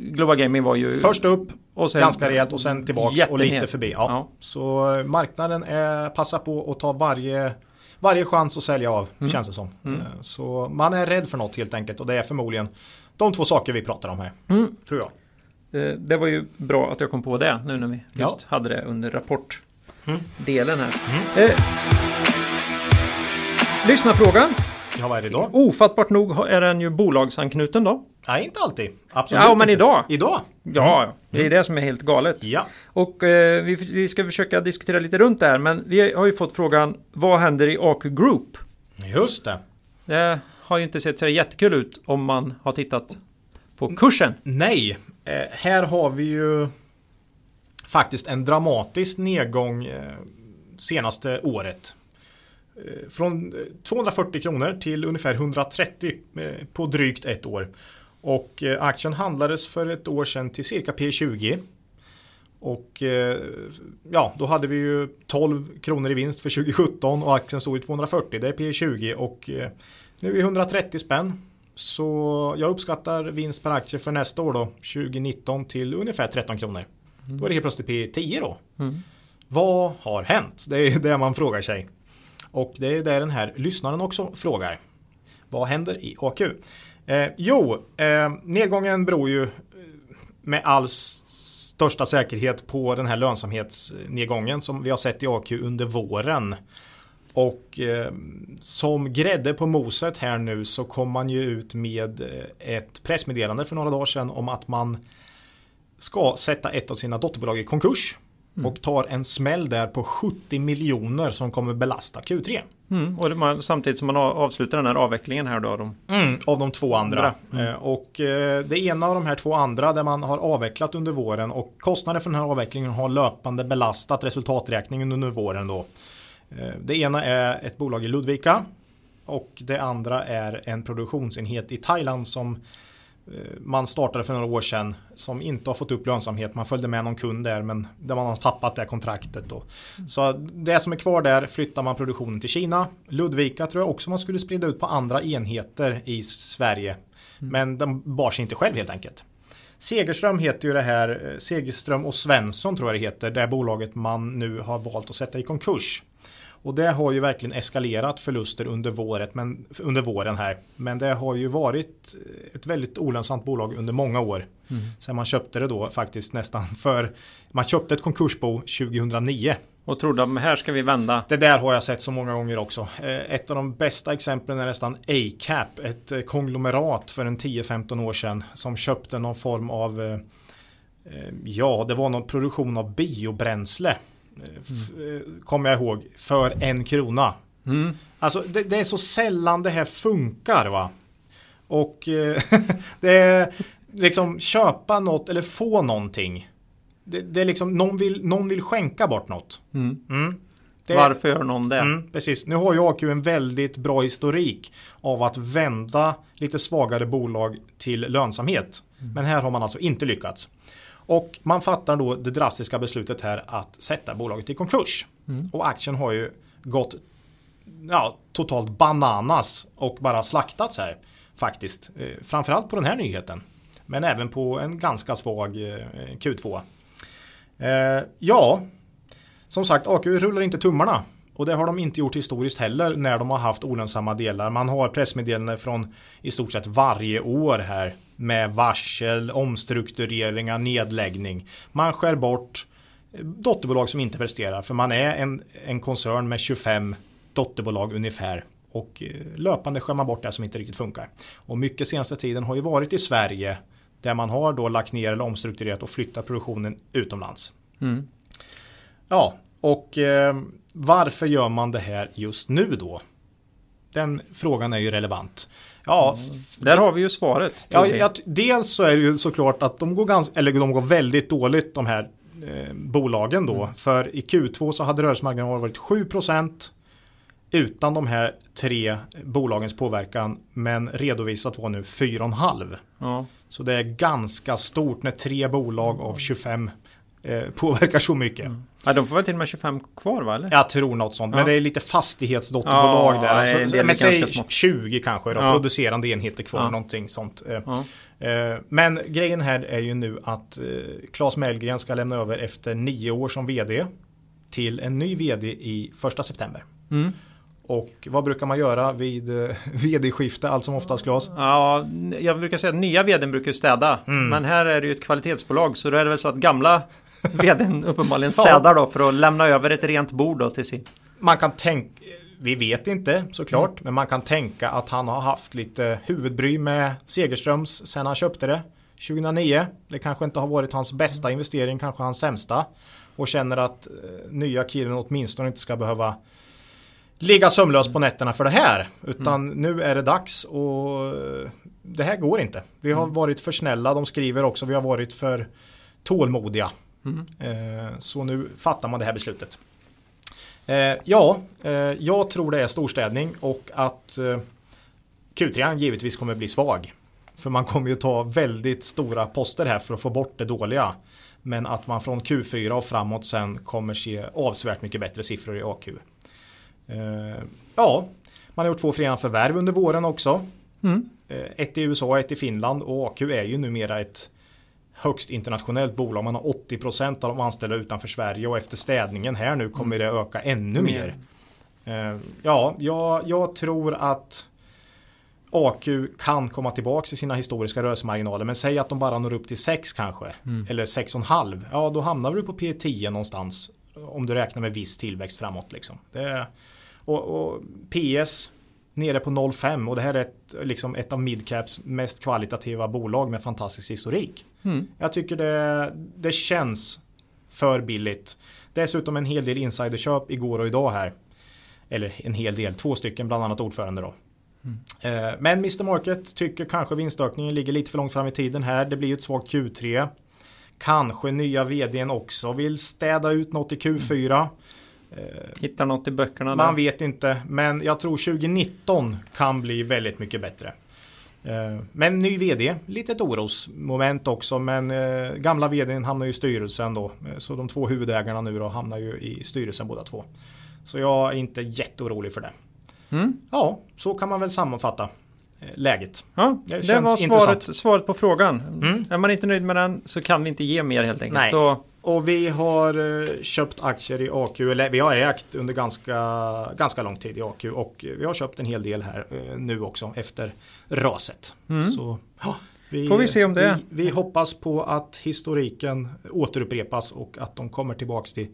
Global Gaming var ju... Först upp, och sen- ganska rejält och sen tillbaks och Jättenet. lite förbi. Ja. Ja. Så eh, marknaden är, passar på att ta varje, varje chans att sälja av, Mm. känns det som. Eh, Så man är rädd för något helt enkelt och det är förmodligen de två saker vi pratar om här. Mm. Tror jag. Det var ju bra att jag kom på det nu när vi just Ja. Mm. hade det under rapportdelen här. Eh, Lyssnarfrågan. Ja, vad är det idag? Ofattbart nog är den ju bolagsanknuten då. Nej, inte alltid. Absolut Ja, men inte. idag. Idag? Ja, det är det som är helt galet. Ja. Och eh, vi, vi ska försöka diskutera lite runt det här. Men vi har ju fått frågan vad händer i AQ Group? Just det. Det har ju inte sett så jättekul ut om man har tittat på kursen. Nej, eh, här har vi ju faktiskt en dramatisk nedgång eh, senaste året. Eh, från eh, 240 kronor till ungefär 130 eh, på drygt ett år. Och eh, aktien handlades för ett år sedan till cirka P20. Och eh, ja, då hade vi ju 12 kronor i vinst för 2017 och aktien stod i 240. Det är P20 och eh, nu är vi 130 spänn. Så jag uppskattar vinst per aktie för nästa år då, 2019 till ungefär 13 kronor. Då är det helt plötsligt P10 då. Mm. Vad har hänt? Det är det man frågar sig. Och det är det den här lyssnaren också frågar. Vad händer i AQ? Eh, jo, eh, nedgången beror ju eh, med all största säkerhet på den här lönsamhetsnedgången som vi har sett i AQ under våren. Och eh, som grädde på moset här nu så kom man ju ut med eh, ett pressmeddelande för några dagar sedan om att man ska sätta ett av sina dotterbolag i konkurs. Och tar en smäll där på 70 miljoner som kommer belasta Q3. Mm, och man, samtidigt som man avslutar den här avvecklingen här då. De, Mm, av de två andra. Andra. Eh, Och eh, det ena av de här två andra där man har avvecklat under våren och kostnader för den här avvecklingen har löpande belastat resultaträkningen under våren då. Eh, Det ena är ett bolag i Ludvika och det andra är en produktionsenhet i Thailand som man startade för några år sedan som inte har fått upp lönsamhet. Man följde med någon kund där men där man har tappat det kontraktet då. Så det som är kvar där flyttar man produktionen till Kina. Ludvika tror jag också man skulle sprida ut på andra enheter i Sverige. Men de bar sig inte själv helt enkelt. Segerström heter ju det här, eh, Segerström och Svensson tror jag det heter, det bolaget man nu har valt att sätta i konkurs. Och det har ju verkligen eskalerat förluster under, våret, men, under våren här. Men det har ju varit ett väldigt olönsamt bolag under många år. Sen man köpte det då faktiskt nästan för, man köpte ett konkursbo 2009. och trodde att här ska vi vända. Det där har jag sett så många gånger också. Eh, Ett av de bästa exemplen är nästan ACAP, ett eh, konglomerat för en 10-15 år sedan som köpte någon form av, eh, ja det var någon produktion av biobränsle. Eh, Kommer jag ihåg, för en krona. Mm. Alltså det, det är så sällan det här funkar va. Och eh, det är liksom köpa något eller få någonting. Det, det är liksom någon vill, någon vill skänka bort något. Mm. Mm. Det- Varför gör någon det? Mm, precis. Nu har ju AQ en väldigt bra historik av att vända lite svagare bolag till lönsamhet. Men här har man alltså inte lyckats. Och man fattar då det drastiska beslutet här att sätta bolaget i konkurs. Och aktien har ju gått ja, totalt bananas och bara slaktats här faktiskt. Eh, framförallt på den här nyheten. Men även på en ganska svag eh, Q2. Eh, ja, som sagt, AQ rullar inte tummarna. Och det har de inte gjort historiskt heller när de har haft olönsamma delar. Man har pressmeddelanden från i stort sett varje år här. Med varsel, omstruktureringar, nedläggning. Man skär bort eh, dotterbolag som inte presterar. För man är en, en koncern med 25 dotterbolag ungefär. Och eh, löpande skär man bort det som inte riktigt funkar. Och mycket senaste tiden har ju varit i Sverige. Där man har då lagt ner eller omstrukturerat och flyttat produktionen utomlands. Mm. Ja, och eh, varför gör man det här just nu då? Den frågan är ju relevant. Ja, f- Där har vi ju svaret. ja, jag, dels så är det ju såklart att de går, ganska, eller de går väldigt dåligt de här eh, bolagen då. För i Q2 så hade rörelsemarginalen varit 7% utan de här tre bolagens påverkan men redovisat var nu 4,5. Ja. Så det är ganska stort när tre bolag av 25 eh, påverkar så mycket. Mm. Ja, de får väl till och med 25 kvar va? Eller? Jag tror något sånt. Ja. Men det är lite fastighetsdotterbolag Ja, där. Alltså, men säg ganska smått. 20 kanske då, Ja. producerande enheter kvar. Ja. Någonting sånt. Eh, eh, Men grejen här är ju nu att eh, Claes Mellgren ska lämna över efter nio år som vd till en ny vd i första september. Mm. Och vad brukar man göra vid vd-skifte allt som oftast Claes? Ja, jag brukar säga att nya vdn brukar städa. Mm. Men här är det ju ett kvalitetsbolag så då är det väl så att gamla vdn uppenbarligen städar då för att lämna över ett rent bord då till sin. Man kan tänka, vi vet inte såklart, men man kan tänka att han har haft lite huvudbry med Segerströms sen han köpte det 2009. Det kanske inte har varit hans bästa investering, kanske hans sämsta. Och känner att eh, nya killen åtminstone inte ska behöva ligga sömnlös på nätterna för det här. Utan nu är det dags och eh, det här går inte. Vi har varit för snälla, de skriver också, vi har varit för tålmodiga. Mm. Eh, Så nu fattar man det här beslutet. Eh, Ja, eh, jag tror det är storstädning och att eh, Q3 givetvis kommer bli svag. För man kommer ju ta väldigt stora poster här för att få bort det dåliga. Men att man från Q4 och framåt sen kommer se avsevärt mycket bättre siffror i AQ. Ja, man har gjort två fria förvärv under våren också. Mm. Ett i USA och ett i Finland och AQ är ju numera ett högst internationellt bolag. Man har 80% av de anställda utanför Sverige och efter städningen här nu kommer det öka ännu mer. Eh, Ja, jag, jag tror att AQ kan komma tillbaka i sina historiska rörelsemarginaler. Men säg att de bara når upp till 6 kanske. Eller 6,5. Ja, då hamnar du på P10 någonstans. Om du räknar med viss tillväxt framåt. Liksom. Det, och, och PS nere på 0,5 och det här är ett, liksom ett av Midcaps mest kvalitativa bolag med fantastisk historik. Mm. Jag tycker det, det känns för billigt. Dessutom en hel del insiderköp igår och idag här. Eller en hel del, två stycken, bland annat ordförande då. Eh, Men Mr Market tycker kanske vinstökningen ligger lite för långt fram i tiden här. Det blir ju ett svagt Q3. Kanske nya vdn också vill städa ut något i Q4. Hittar något i böckerna Man där. vet inte, men jag tror 2019 kan bli väldigt mycket bättre. Eh, Men ny vd, litet orosmoment också, men eh, gamla vdn hamnar ju i styrelsen då. Eh, Så de två huvudägarna nu då hamnar ju i styrelsen båda två. Så jag är inte jätteorolig för det. Mm. Ja, så kan man väl sammanfatta eh, läget. Ja, Det det, var svaret, svaret på frågan. Mm. Är man inte nöjd med den så kan vi inte ge mer helt enkelt. Nej. Då, Och vi har eh, köpt aktier i AQ, eller vi har ägt under ganska, ganska lång tid i AQ och vi har köpt en hel del här eh, nu också efter raset. Mm. Så, ja, vi, Får vi se om det- Vi, vi hoppas på att historiken återupprepas och att de kommer tillbaks till,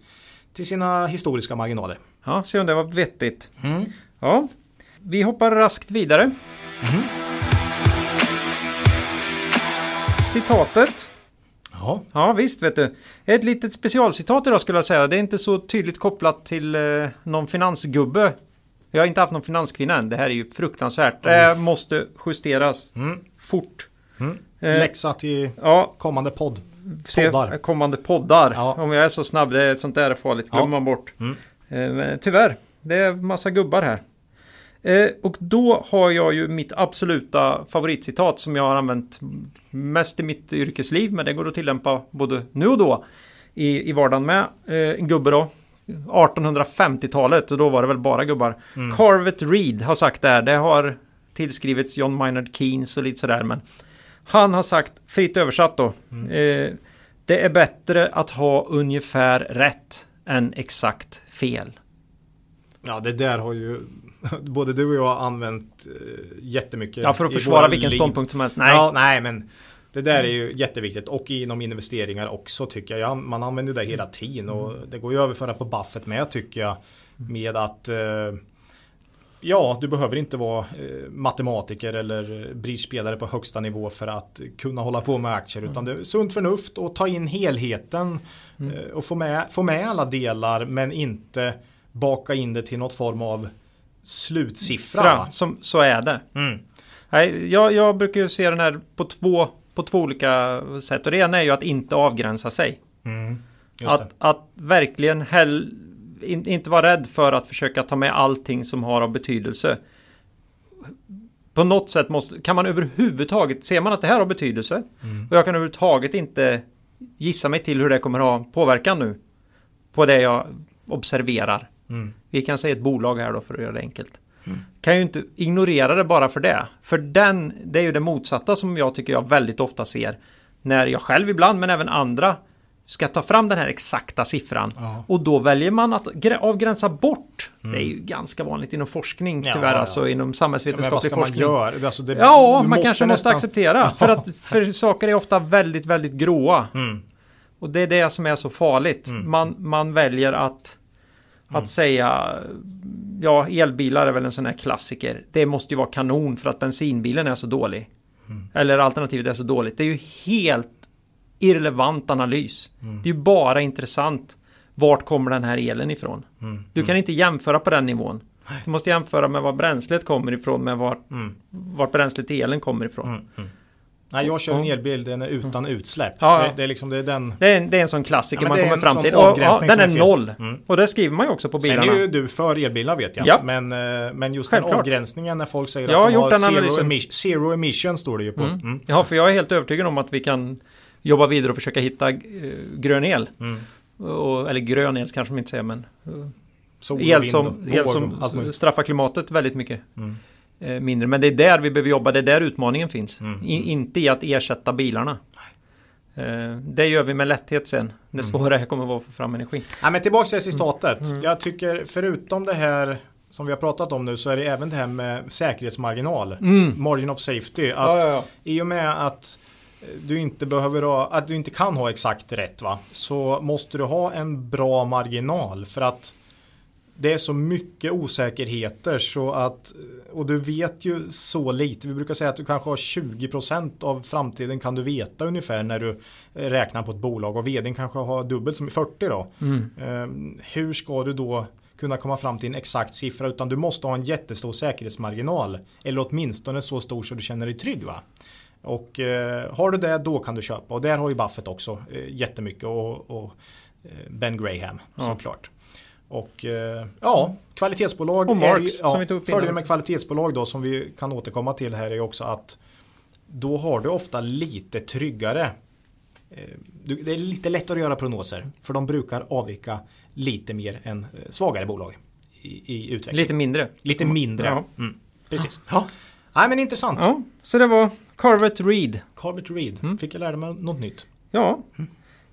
till sina historiska marginaler. ja, se om det var vettigt. Mm. Ja, vi hoppar raskt vidare. Mhm. Citatet. Ja, Ja visst vet du. Ett litet specialcitat idag skulle jag säga. Det är inte så tydligt kopplat till eh, någon finansgubbe. Jag har inte haft någon finanskvinna än. Det här är ju fruktansvärt. Det måste justeras mm. fort. Mm. Eh, läxa till Ja, kommande podd. Poddar. kommande poddar. Ja. Om jag är så snabb. Det är, sånt där är farligt. Glömmer Ja. man bort. Mm. Eh, tyvärr. Det är massa gubbar här. Eh, och då har jag ju mitt absoluta favoritcitat som jag har använt mest i mitt yrkesliv. Men det går att tillämpa både nu och då i, i vardagen med. Eh, en gubbe då. 1850-talet och då var det väl bara gubbar. Mm. Carvet Reed har sagt det här. Det har tillskrivits John Maynard Keynes och lite sådär. Men han har sagt, fritt översatt då. Mm. Eh, det är bättre att ha ungefär rätt än exakt fel. Ja, det där har ju både du och jag har använt eh, jättemycket. Ja, för att försvara vilken liv. ståndpunkt som helst. Nej. Ja, nej, men det där är ju jätteviktigt och inom investeringar också tycker jag. Man använder det hela tiden och det går ju att överföra på Buffett med tycker jag. Med att eh, Ja, du behöver inte vara eh, matematiker eller bridgespelare på högsta nivå för att kunna hålla på med aktier. Utan det är sunt förnuft och ta in helheten eh, och få med, få med alla delar men inte baka in det till något form av slutsiffra. Fra, som, så är det. Mm. Nej, jag, jag brukar ju se den här på två, på två olika sätt. Och det ena är ju att inte avgränsa sig. Mm. Att, att verkligen hell, in, inte vara rädd för att försöka ta med allting som har av betydelse. På något sätt måste, kan man överhuvudtaget, ser man att det här har betydelse Mm. och jag kan överhuvudtaget inte gissa mig till hur det kommer ha påverkan nu på det jag observerar. Mm. Vi kan säga ett bolag här då för att göra det enkelt. Kan ju inte ignorera det bara för det. För den, det är ju det motsatta som jag tycker jag väldigt ofta ser. När jag själv ibland, men även andra, ska ta fram den här exakta siffran. Ja. Och då väljer man att grä- avgränsa bort. Det är ju ganska vanligt inom forskning Ja, tyvärr, ja. alltså inom Ja, men vad samhällsvetenskaplig ska man forskning. göra? Alltså, det, Ja, man kanske måste nästan- acceptera. För att för saker är ofta väldigt, väldigt gråa. Mm. Och det är det som är så farligt. Man, man väljer att, att Mm. säga Ja, elbilar är väl en sån här klassiker. Det måste ju vara kanon för att bensinbilen är så dålig. Mm. Eller alternativet är så dåligt. Det är ju helt irrelevant analys. Mm. Det är ju bara intressant. Vart kommer den här elen ifrån? Mm. Du kan inte jämföra på den nivån. Du måste jämföra med var bränslet kommer ifrån med var, Mm. vart bränslet elen kommer ifrån. Nej, jag kör en elbil, den är utan utsläpp. Ja, ja. Det, det är liksom, det är den. Det är, en, det är en sån klassiker Ja, man kommer fram till. Och, ja, den är noll. Mm. Och det skriver man ju också på Sen bilarna. är ju du för elbilar vet jag. Ja. Men, eh, men just den Självklart. avgränsningen när folk säger Jag har att de har den zero, analysen. emi- zero emission står det ju på. Mm. Ja, för jag är helt övertygad om att vi kan jobba vidare och försöka hitta eh, grön el. Mm. Och, eller grön el kanske man inte säger, men eh, Sol el vind som, och el som möjligt. straffar klimatet väldigt mycket. Mm. Eh, mindre. Men det är där vi behöver jobba, det är där utmaningen finns. Mm. I, inte i att ersätta bilarna. Eh, det gör vi med lätthet sen. Mm. Det svåra här kommer vara att få fram energi. Nej, men tillbaka till citatet. Mm. Jag tycker förutom det här som vi har pratat om nu så är det även det här med säkerhetsmarginal. Margin of safety. Att Mm. Ja, ja, ja. I och med att du inte behöver ha, att du inte kan ha exakt rätt va. Så måste du ha en bra marginal för att det är så mycket osäkerheter så att och du vet ju så lite. Vi brukar säga att du kanske har 20% av framtiden kan du veta ungefär när du eh, räknar på ett bolag och vdn kanske har dubbelt som 40 då. Ehm, Hur ska du då kunna komma fram till en exakt siffra utan du måste ha en jättestor säkerhetsmarginal eller åtminstone så stor så du känner dig trygg va. Och eh, har du det då kan du köpa och där har ju Buffett också eh, jättemycket och, och eh, Ben Graham såklart. Och eh, ja, kvalitetsbolag. Och Marx, är ju, som ja, vi tog upp Fördelen med kvalitetsbolag då som vi kan återkomma till här är också att då har du ofta lite tryggare. eh, Det är lite lättare att göra prognoser för de brukar avvika lite mer än eh, svagare bolag i, i utveckling. Lite mindre. Lite mindre. Ja. Mm, precis. Ja. Nej men intressant. Ja, så det var Carvet Reed. Carvet Reed. Mm. Fick jag lära mig något nytt. Ja,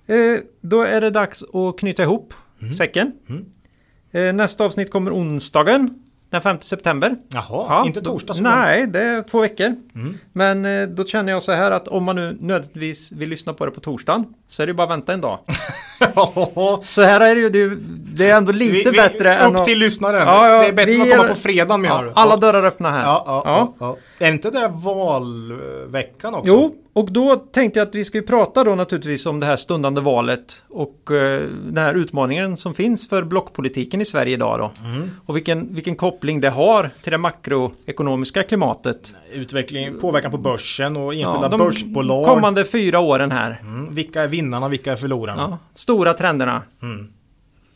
eh, då är det dags att knyta ihop säcken. Eh, nästa avsnitt kommer onsdagen den 5 september. Jaha, Ja, inte då- torsdag som Nej, det är två veckor. Mm. Men eh, då känner jag så här att om man nu nödvändigtvis vill lyssna på det på torsdagen så är det bara att vänta en dag. Så här är det ju, det, är ändå lite vi, vi, bättre än Upp att... till lyssnaren. Ja, ja, det är bättre vi att komma på fredagen menar Ja, alla dörrar öppna här. Ja, ja, ja. Ja. Är inte det valveckan också? Jo, och då tänkte jag att vi ska ju prata då naturligtvis om det här stundande valet och eh, den här utmaningen som finns för blockpolitiken i Sverige idag då. Mm. Och vilken, vilken koppling det har till det makroekonomiska klimatet. Utveckling, påverkan på börsen och Ja, enskilda de börsbolag. kommande fyra åren här. Mm, vilka är vinnarna, vilka är förlorarna? Ja, stora trenderna.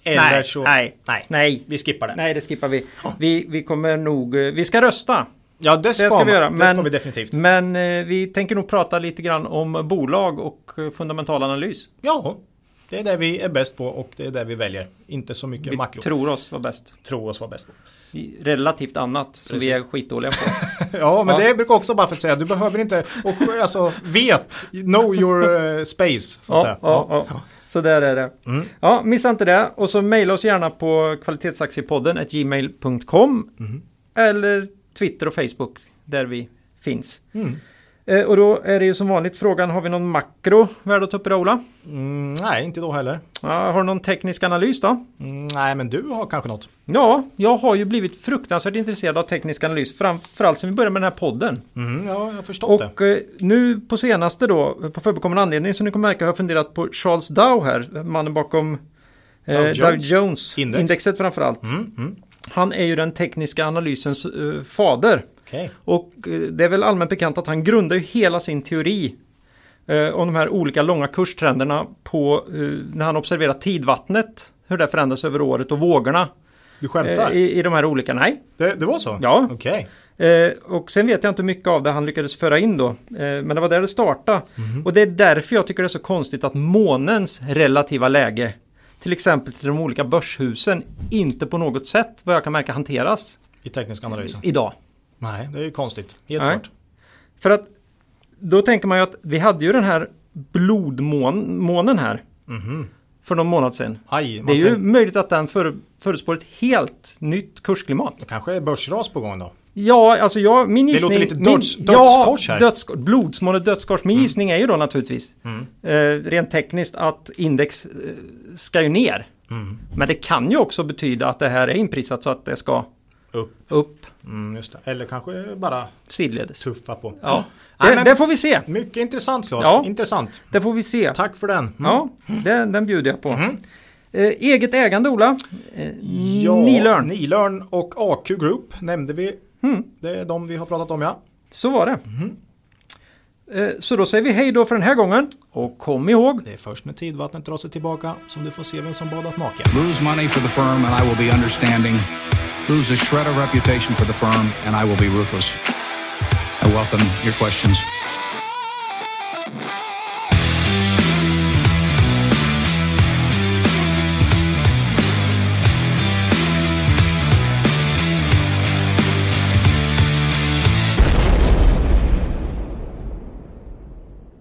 Eller nej, så... nej, nej, nej. Vi skippar det. Nej, det skippar vi. Vi, vi kommer nog... eh, Vi ska rösta. Ja, det ska, Det ska vi göra. Men, det ska vi definitivt. Men eh, vi tänker nog prata lite grann om bolag och eh, fundamental analys. Ja, det är det vi är bäst på och det är det vi väljer. Inte så mycket Vi makro. tror oss vara bäst. Tror oss vara bäst på. Relativt annat som Precis. vi är skitdåliga på. Ja, men Ja. det brukar också Buffett säga. Du behöver inte... Och, alltså, vet. Know your eh, space. Så att ja, ja. Så där är det. Mm. Ja, missa inte det. Och så mejla oss gärna på kvalitetsaktiepodden gmail.com Mm. eller Twitter och Facebook där vi finns. Mm. Eh, och då är det ju som vanligt frågan, har vi någon makro värd att ta upp Ola? Mm, nej, inte då heller. Ja, har du någon teknisk analys då? Mm, nej, men du har kanske något. Ja, jag har ju blivit fruktansvärt intresserad av teknisk analys, framförallt sen vi började med den här podden. Mm, ja, jag har förstått det. Och eh, nu på senaste då, på förekommande anledning som ni kommer märka har jag funderat på Charles Dow här, mannen bakom eh, Dow Dow Jones. Jones, Index. indexet framförallt. Mm, mm. Han är ju den tekniska analysens eh, fader. Okej. Och eh, det är väl allmänt bekant att han grundar ju hela sin teori eh, om de här olika långa kurstrenderna på när han observerar tidvattnet. Hur det förändras över året och vågorna Du skämtar? i, i de här olika. Nej. Det, det var så? Ja. Okej. Eh, och sen vet jag inte mycket av det han lyckades föra in då. Men det var där det startade. Och det är därför jag tycker det är så konstigt att månens relativa läge till exempel till de olika börshusen inte på något sätt vad jag kan märka hanteras I teknisk analys? idag. Nej, det är ju konstigt. Helt Nej. klart. För att då tänker man ju att vi hade ju den här blodmånen här för någon månad sedan. Aj, Det är ju möjligt att den för, förutspår ett helt nytt kursklimat. det kanske är börsras på gång då? Ja, alltså jag, min Det gissning... låter lite min, döds- dödskors här. Mm. Ja, dödskors. Min gissning är ju då naturligtvis eh, rent tekniskt att index eh, ska ju ner. Mm. Men det kan ju också betyda att det här är inprisat så att det ska Upp. upp Mm, det. Eller kanske bara sidledes. tuffa på. Ja, Nej, det, men- det får vi se. Mycket intressant Claes. Ja. Intressant. Det får vi se. Tack för den. Mm. Ja, den, den bjuder jag på. Eh, eget ägande Ola. Eh, Ja, Nilörn. Nilörn och AQ Group nämnde vi. Mm. Det är de vi har pratat om ja. Så var det. Eh, så då säger vi hej då för den här gången. Och kom ihåg. Det är först när tidvattnet drar sig tillbaka som du får se vem som badat naken. Lose money for the firm and I will be understanding. Lose a shred of reputation for the firm and I will be ruthless. I welcome your questions.